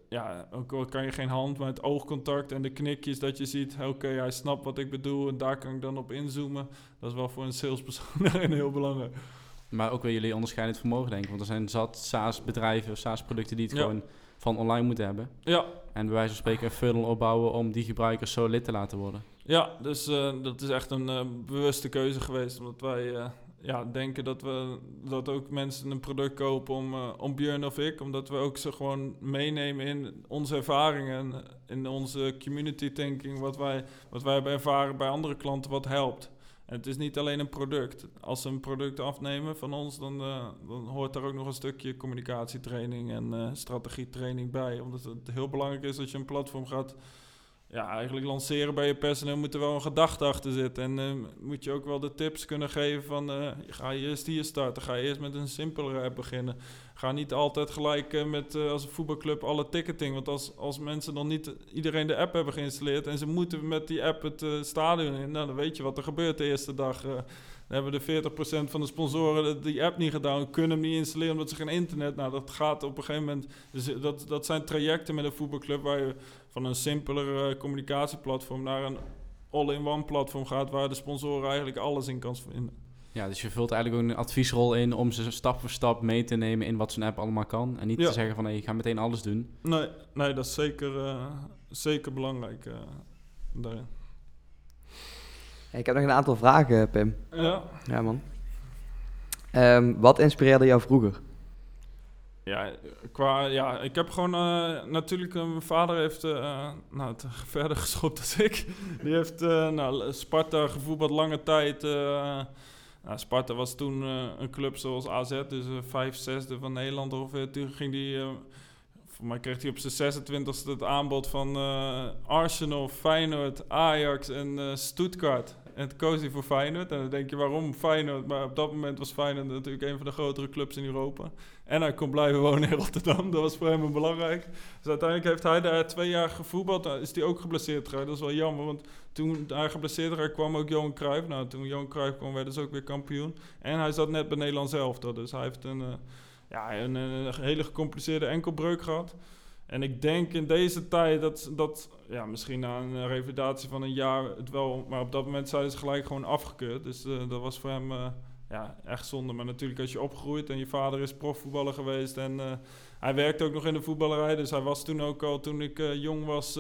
B: ja, ook al kan je geen hand, maar het oogcontact en de knikjes dat je ziet, oké, okay, hij snapt wat ik bedoel en daar kan ik dan op inzoomen. Dat is wel voor een salespersoon (laughs) heel belangrijk.
C: Maar ook wel jullie onderscheidend vermogen, denk ik. Want er zijn zat SaaS-bedrijven, SaaS-producten die het ja. gewoon van online moeten hebben.
B: Ja.
C: En bij wijze van spreken een funnel opbouwen om die gebruikers zo lid te laten worden.
B: Ja, dus uh, dat is echt een uh, bewuste keuze geweest. Omdat wij uh, ja, denken dat we dat ook mensen een product kopen om, om Björn of ik, omdat we ook ze gewoon meenemen in onze ervaringen, in onze community thinking, wat wij, wat wij hebben ervaren bij andere klanten, wat helpt. Het is niet alleen een product. Als ze een product afnemen van ons, dan, dan hoort daar ook nog een stukje communicatietraining en strategietraining bij. Omdat het heel belangrijk is dat je een platform gaat ja, eigenlijk lanceren bij je personeel moet er wel een gedachte achter zitten. En uh, moet je ook wel de tips kunnen geven van uh, ga je eerst hier starten, ga je eerst met een simpelere app beginnen. Ga niet altijd gelijk uh, met als een voetbalclub alle ticketing. Want als, als mensen dan niet iedereen de app hebben geïnstalleerd en ze moeten met die app het stadion in, nou, dan weet je wat er gebeurt de eerste dag. Dan hebben de 40% van de sponsoren die app niet gedaan, kunnen hem niet installeren omdat ze geen internet. Nou, dat gaat op een gegeven moment. Dus dat, dat zijn trajecten met een voetbalclub waar je van een simpeler uh, communicatieplatform naar een all-in-one platform gaat waar de sponsoren eigenlijk alles in kan vinden.
C: Ja, dus je vult eigenlijk ook een adviesrol in om ze stap voor stap mee te nemen in wat zo'n app allemaal kan. En niet ja. te zeggen van, hé, hey, ik ga meteen alles doen.
B: Nee, nee dat is zeker, uh, zeker belangrijk uh, daarin.
A: Hey, ik heb nog een aantal vragen, Pim.
B: Ja.
A: Ja, man. Um, wat inspireerde jou vroeger?
B: Ja, qua, ja, ik heb gewoon uh, natuurlijk, uh, mijn vader heeft uh, nou, het (laughs) verder geschopt als ik. Die heeft nou, Sparta gevoetbald lange tijd. Nou, Sparta was toen een club zoals AZ, dus vijf, zesde van Nederland ongeveer. Toen ging die, voor mij kreeg hij op zijn 26e het aanbod van Arsenal, Feyenoord, Ajax en Stuttgart. En toen koos hij voor Feyenoord. En dan denk je, waarom Feyenoord? Maar op dat moment was Feyenoord natuurlijk een van de grotere clubs in Europa. En hij kon blijven wonen in Rotterdam. Dat was voor hem belangrijk. Dus uiteindelijk heeft hij daar twee jaar gevoetbald. Dan is hij ook geblesseerd geraakt. Dat is wel jammer, want toen hij geblesseerd raakte kwam ook Johan Cruijff. Nou, toen Johan Cruijff kwam, werden ze ook weer kampioen. En hij zat net bij Nederland zelf. Dus hij heeft een, uh, ja, een, een hele gecompliceerde enkelbreuk gehad. En ik denk in deze tijd dat, dat ja, misschien na een revalidatie van een jaar het wel, maar op dat moment zijn ze gelijk gewoon afgekeurd. Dus uh, dat was voor hem uh, ja, echt zonde. Maar natuurlijk als je opgroeit en je vader is profvoetballer geweest en uh, hij werkte ook nog in de voetballerij. Dus hij was toen ook al, toen ik jong was,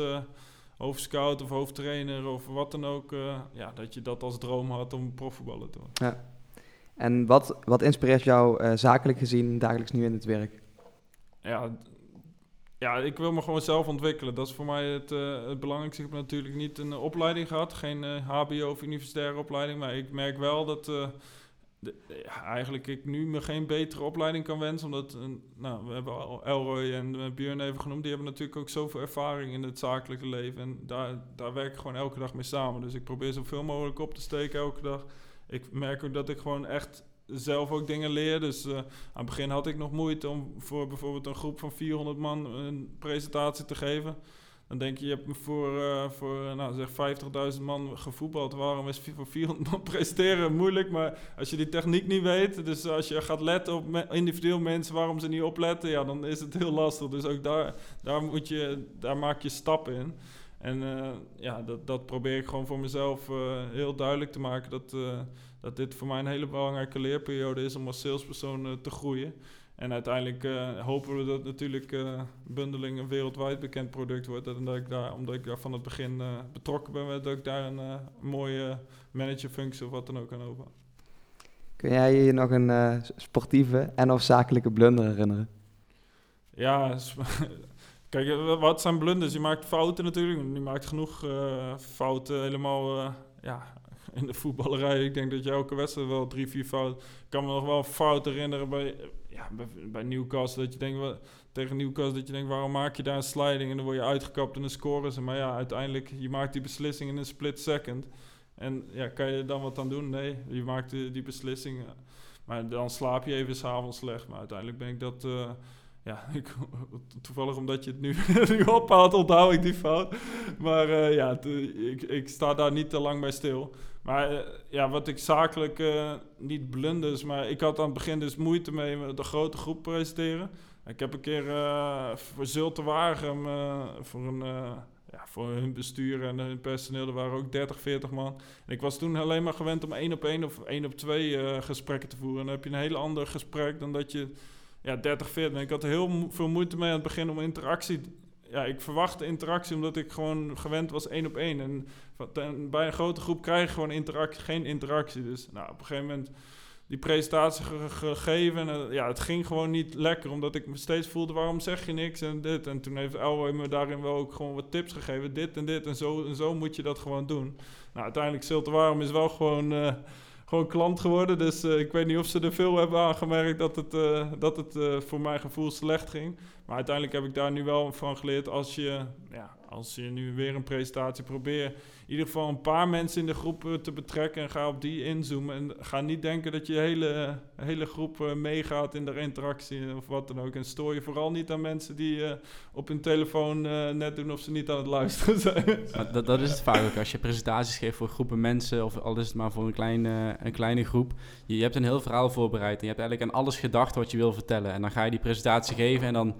B: hoofdscout of hoofdtrainer of wat dan ook. ja, dat je dat als droom had om profvoetballer te worden.
A: Ja. En wat, wat inspireert jou zakelijk gezien dagelijks nu in het werk?
B: Ja, ja, ik wil me gewoon zelf ontwikkelen. Dat is voor mij het, uh, het belangrijkste. Ik heb natuurlijk niet een opleiding gehad, geen uh, HBO of universitaire opleiding. Maar ik merk wel dat ja, eigenlijk ik nu me geen betere opleiding kan wensen. Omdat, nou, we hebben al Elroy en Björn even genoemd. Die hebben natuurlijk ook zoveel ervaring in het zakelijke leven. En daar, daar werk ik gewoon elke dag mee samen. Dus ik probeer zoveel mogelijk op te steken elke dag. Ik merk ook dat ik gewoon echt zelf ook dingen leer. Dus uh, aan het begin had ik nog moeite om voor bijvoorbeeld een groep van 400 man een presentatie te geven. Dan denk je, je hebt voor, uh, voor nou, zeg 50.000 man gevoetbald. Waarom is voor 400 man (laughs) presteren moeilijk? Maar als je die techniek niet weet, dus als je gaat letten op individueel mensen, waarom ze niet opletten, ja, dan is het heel lastig. Dus ook daar, daar, moet je, daar maak je stappen in. En ja, dat, dat probeer ik gewoon voor mezelf heel duidelijk te maken. Dat, dat dit voor mij een hele belangrijke leerperiode is om als salespersoon te groeien. En uiteindelijk hopen we dat natuurlijk bundeling een wereldwijd bekend product wordt. En dat ik daar, omdat ik daar van het begin betrokken ben, dat ik daar een mooie managerfunctie of wat dan ook aan over.
A: Kun jij je nog een sportieve en of zakelijke blunder herinneren?
B: Ja, (laughs) Kijk, eh, wat zijn blunders? Je maakt fouten natuurlijk. Je maakt genoeg fouten helemaal ja, (laughs) in de voetballerij. Ik denk dat je elke wedstrijd wel drie, vier fouten... Ik kan me nog wel fouten herinneren bij, ja, bij, Newcastle. Dat je denkt, tegen Newcastle dat je denkt, waarom maak je daar een sliding? En dan word je uitgekapt en dan scoren ze. Maar ja, uiteindelijk, je maakt die beslissing in een split second. En ja, kan je dan wat aan doen? Nee, je maakt die, beslissing. Maar dan slaap je even s'avonds slecht. Maar uiteindelijk ben ik dat... Uh, ja, (laughs) ik, toevallig omdat je het nu, (laughs) nu ophaalt, onthoud ik die fout. Maar uh, ja, ik, ik sta daar niet te lang bij stil. Maar uh, ja, wat ik zakelijk uh, niet blunders, maar ik had aan het begin dus moeite mee de grote groep presenteren. Ik heb een keer voor Zulte Waregem, voor, ja, voor hun bestuur en hun personeel, er waren ook 30, 40 man. En ik was toen alleen maar gewend om één op één of één op twee gesprekken te voeren. En dan heb je een heel ander gesprek dan dat je ja, 30, 40. Ik had heel veel moeite mee aan het begin om interactie... Ja, ik verwachtte interactie omdat ik gewoon gewend was één op één. En bij een grote groep krijg je gewoon interactie, geen interactie. Dus nou, op een gegeven moment die presentatie gegeven. En ja, het ging gewoon niet lekker, omdat ik me steeds voelde, waarom zeg je niks en dit. En toen heeft Elway me daarin wel ook gewoon wat tips gegeven. Dit en dit en zo, en zo moet je dat gewoon doen. Nou, uiteindelijk Zilte Warm is wel gewoon... Uh, gewoon klant geworden. Dus uh, ik weet niet of ze er veel hebben aangemerkt dat het, uh, dat het uh, voor mijn gevoel slecht ging. Maar uiteindelijk heb ik daar nu wel van geleerd. Als je, ja, als je nu weer een presentatie probeert in ieder geval een paar mensen in de groep te betrekken en ga op die inzoomen. En ga niet denken dat je hele, hele groep uh, meegaat in de interactie of wat dan ook. En stoor je vooral niet aan mensen die uh, op hun telefoon net doen of ze niet aan het luisteren zijn. (laughs)
C: dat, dat is het vaak ook. Als je presentaties geeft voor groepen mensen of al is het maar voor een kleine, een kleine groep. Je, je hebt een heel verhaal voorbereid en je hebt eigenlijk aan alles gedacht wat je wil vertellen. En dan ga je die presentatie geven en dan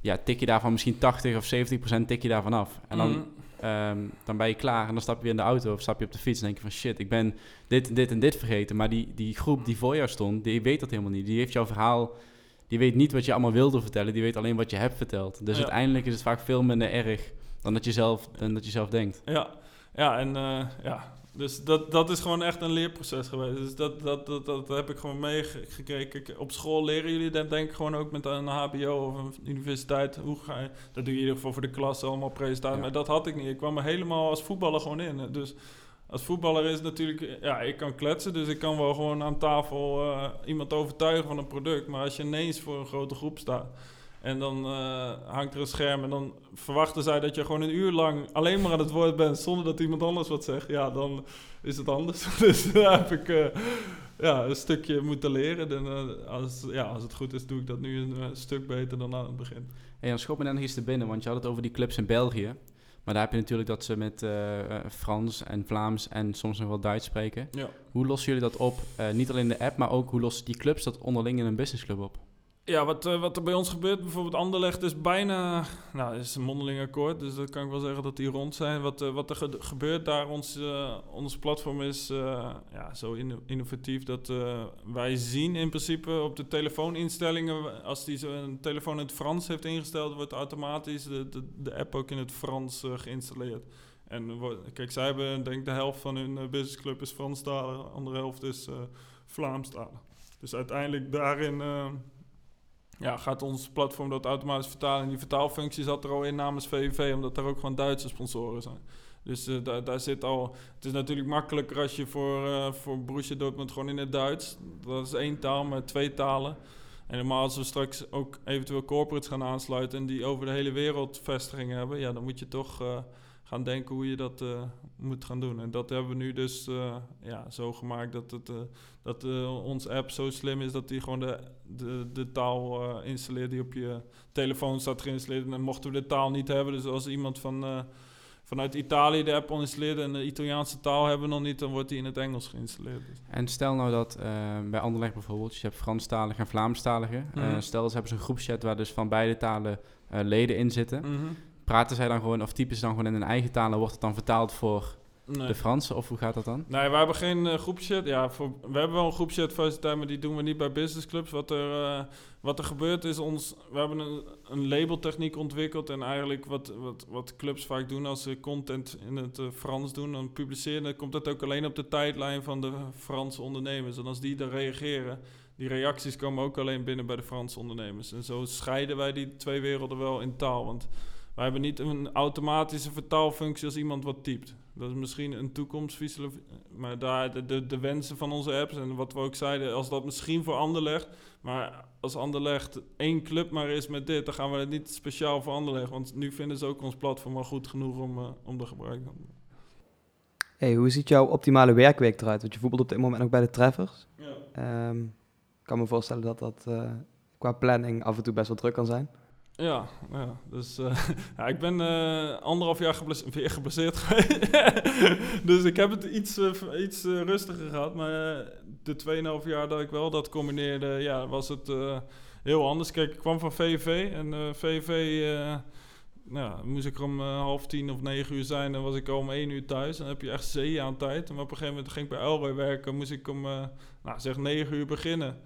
C: ja, tik je daarvan misschien 80 of 70 procent tik je daarvan af. En dan... Mm Um, dan ben je klaar en dan stap je weer in de auto of stap je op de fiets en denk je van shit, ik ben dit, dit en dit vergeten. Maar die, die groep die voor jou stond, die weet dat helemaal niet. Die heeft jouw verhaal, die weet niet wat je allemaal wilde vertellen, die weet alleen wat je hebt verteld. Dus uiteindelijk is het vaak veel minder erg dan dat je zelf, dan dat je zelf denkt.
B: Ja, ja en uh, ja, dus dat, dat is gewoon echt een leerproces geweest. Dus dat, dat, dat, dat heb ik gewoon meegekregen. Op school leren jullie dat denk ik gewoon ook met een HBO of een universiteit. Hoe ga je, dat doe je in ieder geval voor de klas allemaal presentaties. Maar dat had ik niet. Ik kwam er helemaal als voetballer gewoon in. Dus als voetballer is natuurlijk, ja, ik kan kletsen, dus ik kan wel gewoon aan tafel uh, iemand overtuigen van een product. Maar als je ineens voor een grote groep staat en dan uh, hangt er een scherm en dan verwachten zij dat je gewoon een uur lang alleen maar aan het woord bent zonder dat iemand anders wat zegt. Ja, dan is het anders. (laughs) dus daar heb ik uh, ja, een stukje moeten leren. En uh, als, ja, als het goed is, doe ik dat nu een stuk beter dan aan het begin.
C: En dan schop me dan eens te binnen, want je had het over die clubs in België. Maar daar heb je natuurlijk dat ze met Frans en Vlaams en soms nog wel Duits spreken. Ja. Hoe lossen jullie dat op? niet alleen de app, maar ook hoe lossen die clubs dat onderling in een businessclub op?
B: Ja, wat, uh, wat er bij ons gebeurt, bijvoorbeeld Anderlecht is bijna, nou, is een mondeling akkoord, dus dat kan ik wel zeggen dat die rond zijn. Wat, uh, wat er gebeurt daar, ons, uh, ons platform is ja, zo innovatief dat wij zien in principe op de telefooninstellingen, als die een telefoon in het Frans heeft ingesteld, wordt automatisch de, de, de app ook in het Frans geïnstalleerd. En kijk, zij hebben denk ik de helft van hun businessclub is Franstalig, de andere helft is Vlaamstalig. Dus uiteindelijk daarin ja, gaat ons platform dat automatisch vertalen. En die vertaalfunctie zat er al in namens VVV, omdat er ook gewoon Duitse sponsoren zijn. Dus uh, daar, daar zit al. Het is natuurlijk makkelijker als je voor, uh, voor Borussia Dortmund gewoon in het Duits. Dat is één taal met twee talen. En normaal als we straks ook eventueel corporates gaan aansluiten en die over de hele wereld vestigingen hebben, ja, dan moet je toch uh, gaan denken hoe je dat moet gaan doen. En dat hebben we nu dus ja, zo gemaakt dat, het, dat ons app zo slim is dat die gewoon de, de, de taal installeert die op je telefoon staat geïnstalleerd. En mochten we de taal niet hebben, dus als iemand van vanuit Italië de app installeert en de Italiaanse taal hebben we nog niet, dan wordt die in het Engels geïnstalleerd.
C: En stel nou dat bij Anderlecht bijvoorbeeld, je hebt Franstalige en Vlaamstalige. Mm stel dat ze hebben een groepschat waar dus van beide talen leden in zitten. Mhm. Praten zij dan gewoon, of typen ze dan gewoon in hun eigen taal en wordt het dan vertaald voor de Fransen, of hoe gaat dat dan?
B: Nee, we hebben geen uh, groepchat. Ja, voor, we hebben wel een groepchat faciliteit, maar die doen we niet bij businessclubs. Wat er, uh, wat er gebeurt is, ons, we hebben een, een labeltechniek ontwikkeld. En eigenlijk wat, wat, wat clubs vaak doen als ze content in het uh, Frans doen, dan publiceren, dan komt dat ook alleen op de tijdlijn van de Franse ondernemers. En als die daar reageren, die reacties komen ook alleen binnen bij de Franse ondernemers. En zo scheiden wij die twee werelden wel in taal. Want wij hebben niet een automatische vertaalfunctie als iemand wat typt. Dat is misschien een toekomstvisie, maar daar de, de, de, wensen van onze apps en wat we ook zeiden, als dat misschien voor Anderlecht, maar als Anderlecht één club maar is met dit, dan gaan we het niet speciaal voor Anderlecht, want nu vinden ze ook ons platform wel goed genoeg om, uh, om te gebruiken.
A: Hey, hoe ziet jouw optimale werkweek eruit? Want je voetbalt op dit moment ook bij de Treffers. Ja. Um, ik kan me voorstellen dat dat uh, qua planning af en toe best wel druk kan zijn.
B: Ja, ja dus uh, (laughs) ja, ik ben uh, anderhalf jaar geblesseerd, weer geblesseerd (laughs) geweest. dus ik heb het iets, uh, iets rustiger gehad. Maar de 2,5 jaar dat ik wel dat combineerde, ja, was het heel anders. Kijk, ik kwam van VV en VV... nou, moest ik om half tien of negen uur zijn, dan was ik al om één uur thuis. Dan heb je echt zee aan tijd. En op een gegeven moment ging ik bij Elroy werken, moest ik om, nou, zeg negen uur beginnen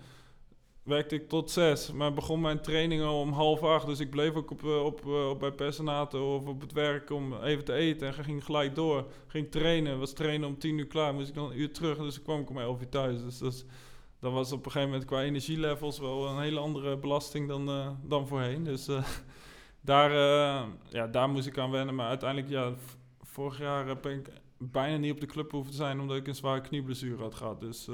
B: werkte ik tot zes. Maar begon mijn training al om half acht. Dus ik bleef ook op, eh, op, eh, op, bij personaten of op het werk om even te eten. En ging gelijk door. Ging trainen. Was trainen om tien uur klaar. Moest ik dan een uur terug. Dus kwam ik om elf uur thuis. Dus dat, was op een gegeven moment qua energielevels wel een hele andere belasting dan, uh, dan voorheen. Dus (laughs) daar, ja, daar moest ik aan wennen. Maar uiteindelijk, ja, vorig jaar ben ik bijna niet op de club hoeven te zijn. Omdat ik een zware knieblessure had gehad. Dus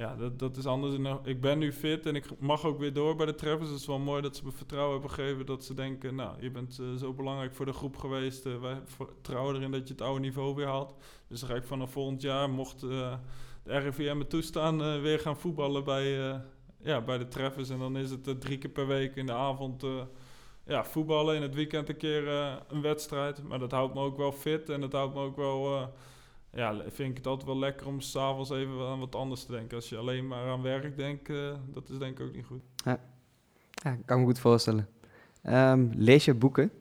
B: ja, dat, dat is anders. Ik ben nu fit en ik mag ook weer door bij de Treffers. Het is wel mooi dat ze me vertrouwen hebben gegeven. Dat ze denken, nou, je bent uh, zo belangrijk voor de groep geweest. Uh, wij vertrouwen erin dat je het oude niveau weer haalt. Dus dan ga ik vanaf volgend jaar, mocht uh, de RIVM me toestaan, weer gaan voetballen bij, ja, bij de Treffers. En dan is het drie keer per week in de avond ja, voetballen. In het weekend een keer een wedstrijd. Maar dat houdt me ook wel fit en dat houdt me ook wel ja, vind ik het altijd wel lekker om s'avonds even aan wat anders te denken. Als je alleen maar aan werk denkt, uh, dat is denk ik ook niet goed.
A: Ja, ja kan me goed voorstellen. Um, lees je boeken? (laughs)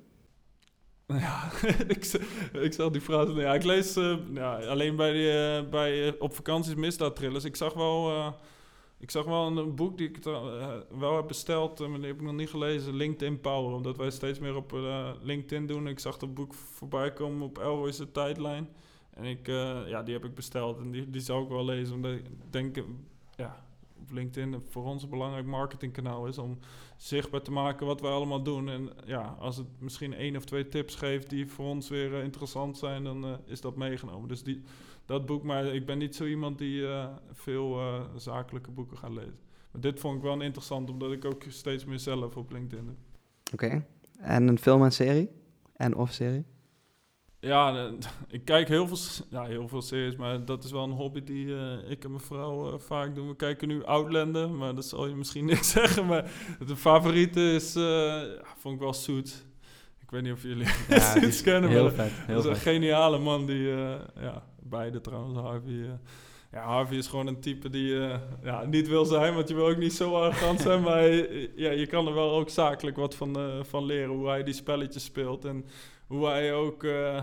B: Ja, (laughs) ik, ik zag die vraag. Ja, ik lees uh, ja, alleen bij, die, uh, bij op vakanties misdaadtrillers. Ik zag wel, ik zag wel een boek die ik wel heb besteld, maar die heb ik nog niet gelezen. LinkedIn Power, omdat wij steeds meer op LinkedIn doen. Ik zag dat boek voorbij komen op Elroy's tijdlijn. En ik, uh, ja, die heb ik besteld en die, die zou ik wel lezen. Omdat ik denk, ja, op LinkedIn voor ons een belangrijk marketingkanaal is om zichtbaar te maken wat we allemaal doen. En ja, als het misschien één of twee tips geeft die voor ons weer uh, interessant zijn, dan is dat meegenomen. Dus die, dat boek, maar ik ben niet zo iemand die veel zakelijke boeken gaat lezen. Maar dit vond ik wel interessant, omdat ik ook steeds meer zelf op LinkedIn doe.
A: Oké. En een film en serie? En of serie?
B: Ja, (laughs) ik kijk heel veel, ja, heel veel series, maar dat is wel een hobby die uh, ik en mijn vrouw uh, vaak doen. We kijken nu Outlander, maar dat zal je misschien (laughs) niks zeggen. Maar de favoriete is, uh, ja, vond ik wel Suits. Ik weet niet of jullie ja, (laughs) Suits kennen, heel vet, heel dat is een geniale man die, ja, beide trouwens, Harvey. ja, Harvey is gewoon een type die ja, niet wil zijn, want je wil ook niet zo arrogant zijn. maar ja, je kan er wel ook zakelijk wat van, van leren, hoe hij die spelletjes speelt en hoe hij ook, uh,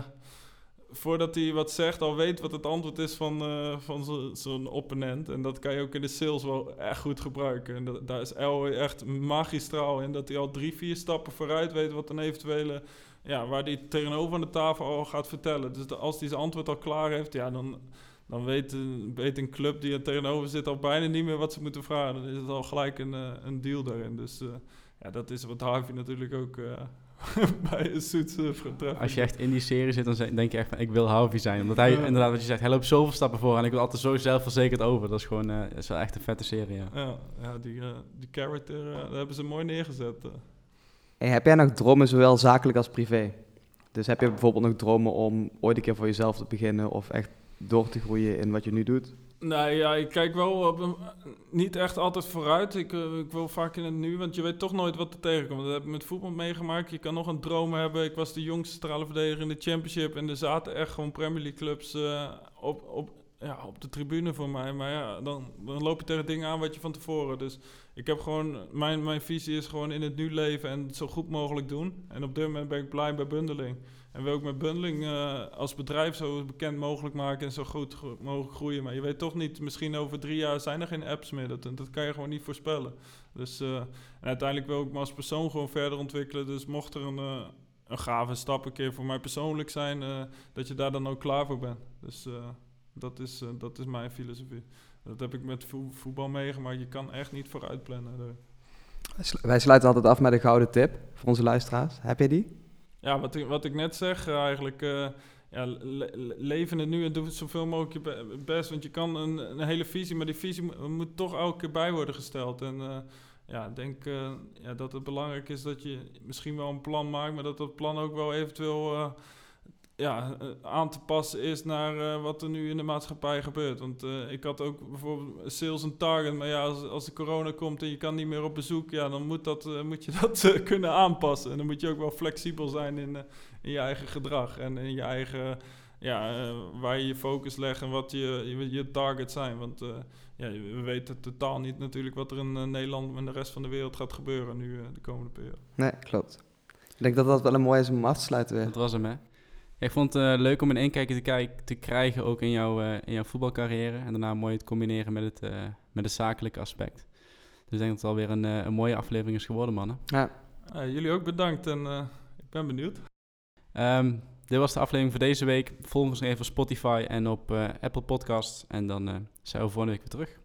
B: voordat hij wat zegt, al weet wat het antwoord is van, uh, van zo'n opponent. En dat kan je ook in de sales wel echt goed gebruiken. En daar is El echt magistraal in, dat hij al drie, vier stappen vooruit weet wat een eventuele... Ja, waar hij tegenover aan de tafel al gaat vertellen. Dus als hij zijn antwoord al klaar heeft, ja, dan, dan weet, weet een club die er tegenover zit al bijna niet meer wat ze moeten vragen. Dan is het al gelijk een, uh, een deal daarin. Dus ja, dat is wat Harvey natuurlijk ook (laughs) bij een zoetse vertreffen.
C: Als je echt in die serie zit, dan denk je echt van, ik wil Harvey zijn. Omdat hij, inderdaad, wat je zegt, hij loopt zoveel stappen voor en ik wil altijd zo zelfverzekerd over. Dat is gewoon, uh, is wel echt een vette serie, ja.
B: Ja, ja die, uh, die character, uh, hebben ze mooi neergezet.
A: Hey, heb jij nog dromen, zowel zakelijk als privé? Dus heb je bijvoorbeeld nog dromen om ooit een keer voor jezelf te beginnen of echt door te groeien in wat je nu doet?
B: Nee, ja, ik kijk wel op niet echt altijd vooruit. Ik, uh, ik wil vaak in het nu, want je weet toch nooit wat er tegenkomt. Dat heb ik met voetbal meegemaakt. Je kan nog een droom hebben. Ik was de jongste stralenverdediger in de Championship en er zaten echt gewoon Premier League clubs uh, op, op, ja, op de tribune voor mij. Maar ja, dan, dan loop je tegen dingen aan wat je van tevoren. Dus ik heb gewoon, mijn, mijn visie is gewoon in het nu leven en het zo goed mogelijk doen. En op dit moment ben ik blij bij bundeling. En wil ik mijn bundeling uh, als bedrijf zo bekend mogelijk maken en zo goed mogelijk groeien. Maar je weet toch niet, misschien over drie jaar zijn er geen apps meer. Dat, dat kan je gewoon niet voorspellen. Dus uh, en uiteindelijk wil ik me als persoon gewoon verder ontwikkelen. Dus mocht er een, uh, een gave stap een keer voor mij persoonlijk zijn, dat je daar dan ook klaar voor bent. Dus dat, is, dat is mijn filosofie. Dat heb ik met vo voetbal meegemaakt. Je kan echt niet vooruit plannen.
A: Wij sluiten altijd af met een gouden tip voor onze luisteraars. Heb je die?
B: Ja, wat ik, wat ik net zeg, uh, eigenlijk. Uh, ja, le leven het nu en doe het zoveel mogelijk je best. Want je kan een, een hele visie, maar die visie moet, toch elke keer bij worden gesteld. En uh, ja, ik denk ja, dat het belangrijk is dat je misschien wel een plan maakt, maar dat dat plan ook wel eventueel ja, aan te passen is naar uh, wat er nu in de maatschappij gebeurt. Want uh, ik had ook bijvoorbeeld sales en target, maar ja, als, als de corona komt en je kan niet meer op bezoek, ja, dan moet, dat, uh, moet je (laughs) dat kunnen aanpassen. En dan moet je ook wel flexibel zijn in, in je eigen gedrag en in je eigen, ja, waar je je focus legt en wat je, je, je targets zijn. Want ja, we weten totaal niet natuurlijk wat er in Nederland en de rest van de wereld gaat gebeuren nu de komende periode.
A: Nee, klopt. Ik denk dat dat wel een mooi is om af te sluiten weer.
C: Dat was hem, hè? Ik vond het uh, leuk om een inkijkje te, kijk, te krijgen ook in, jouw uh, in jouw voetbalcarrière. En daarna mooi te combineren met het, uh, met het zakelijke aspect. Dus ik denk dat het alweer een, een mooie aflevering is geworden, mannen.
B: Ja. jullie ook bedankt en ik ben benieuwd.
C: Um, dit was de aflevering voor deze week. Volg ons even op Spotify en op Apple Podcasts. En dan zijn we volgende week weer terug.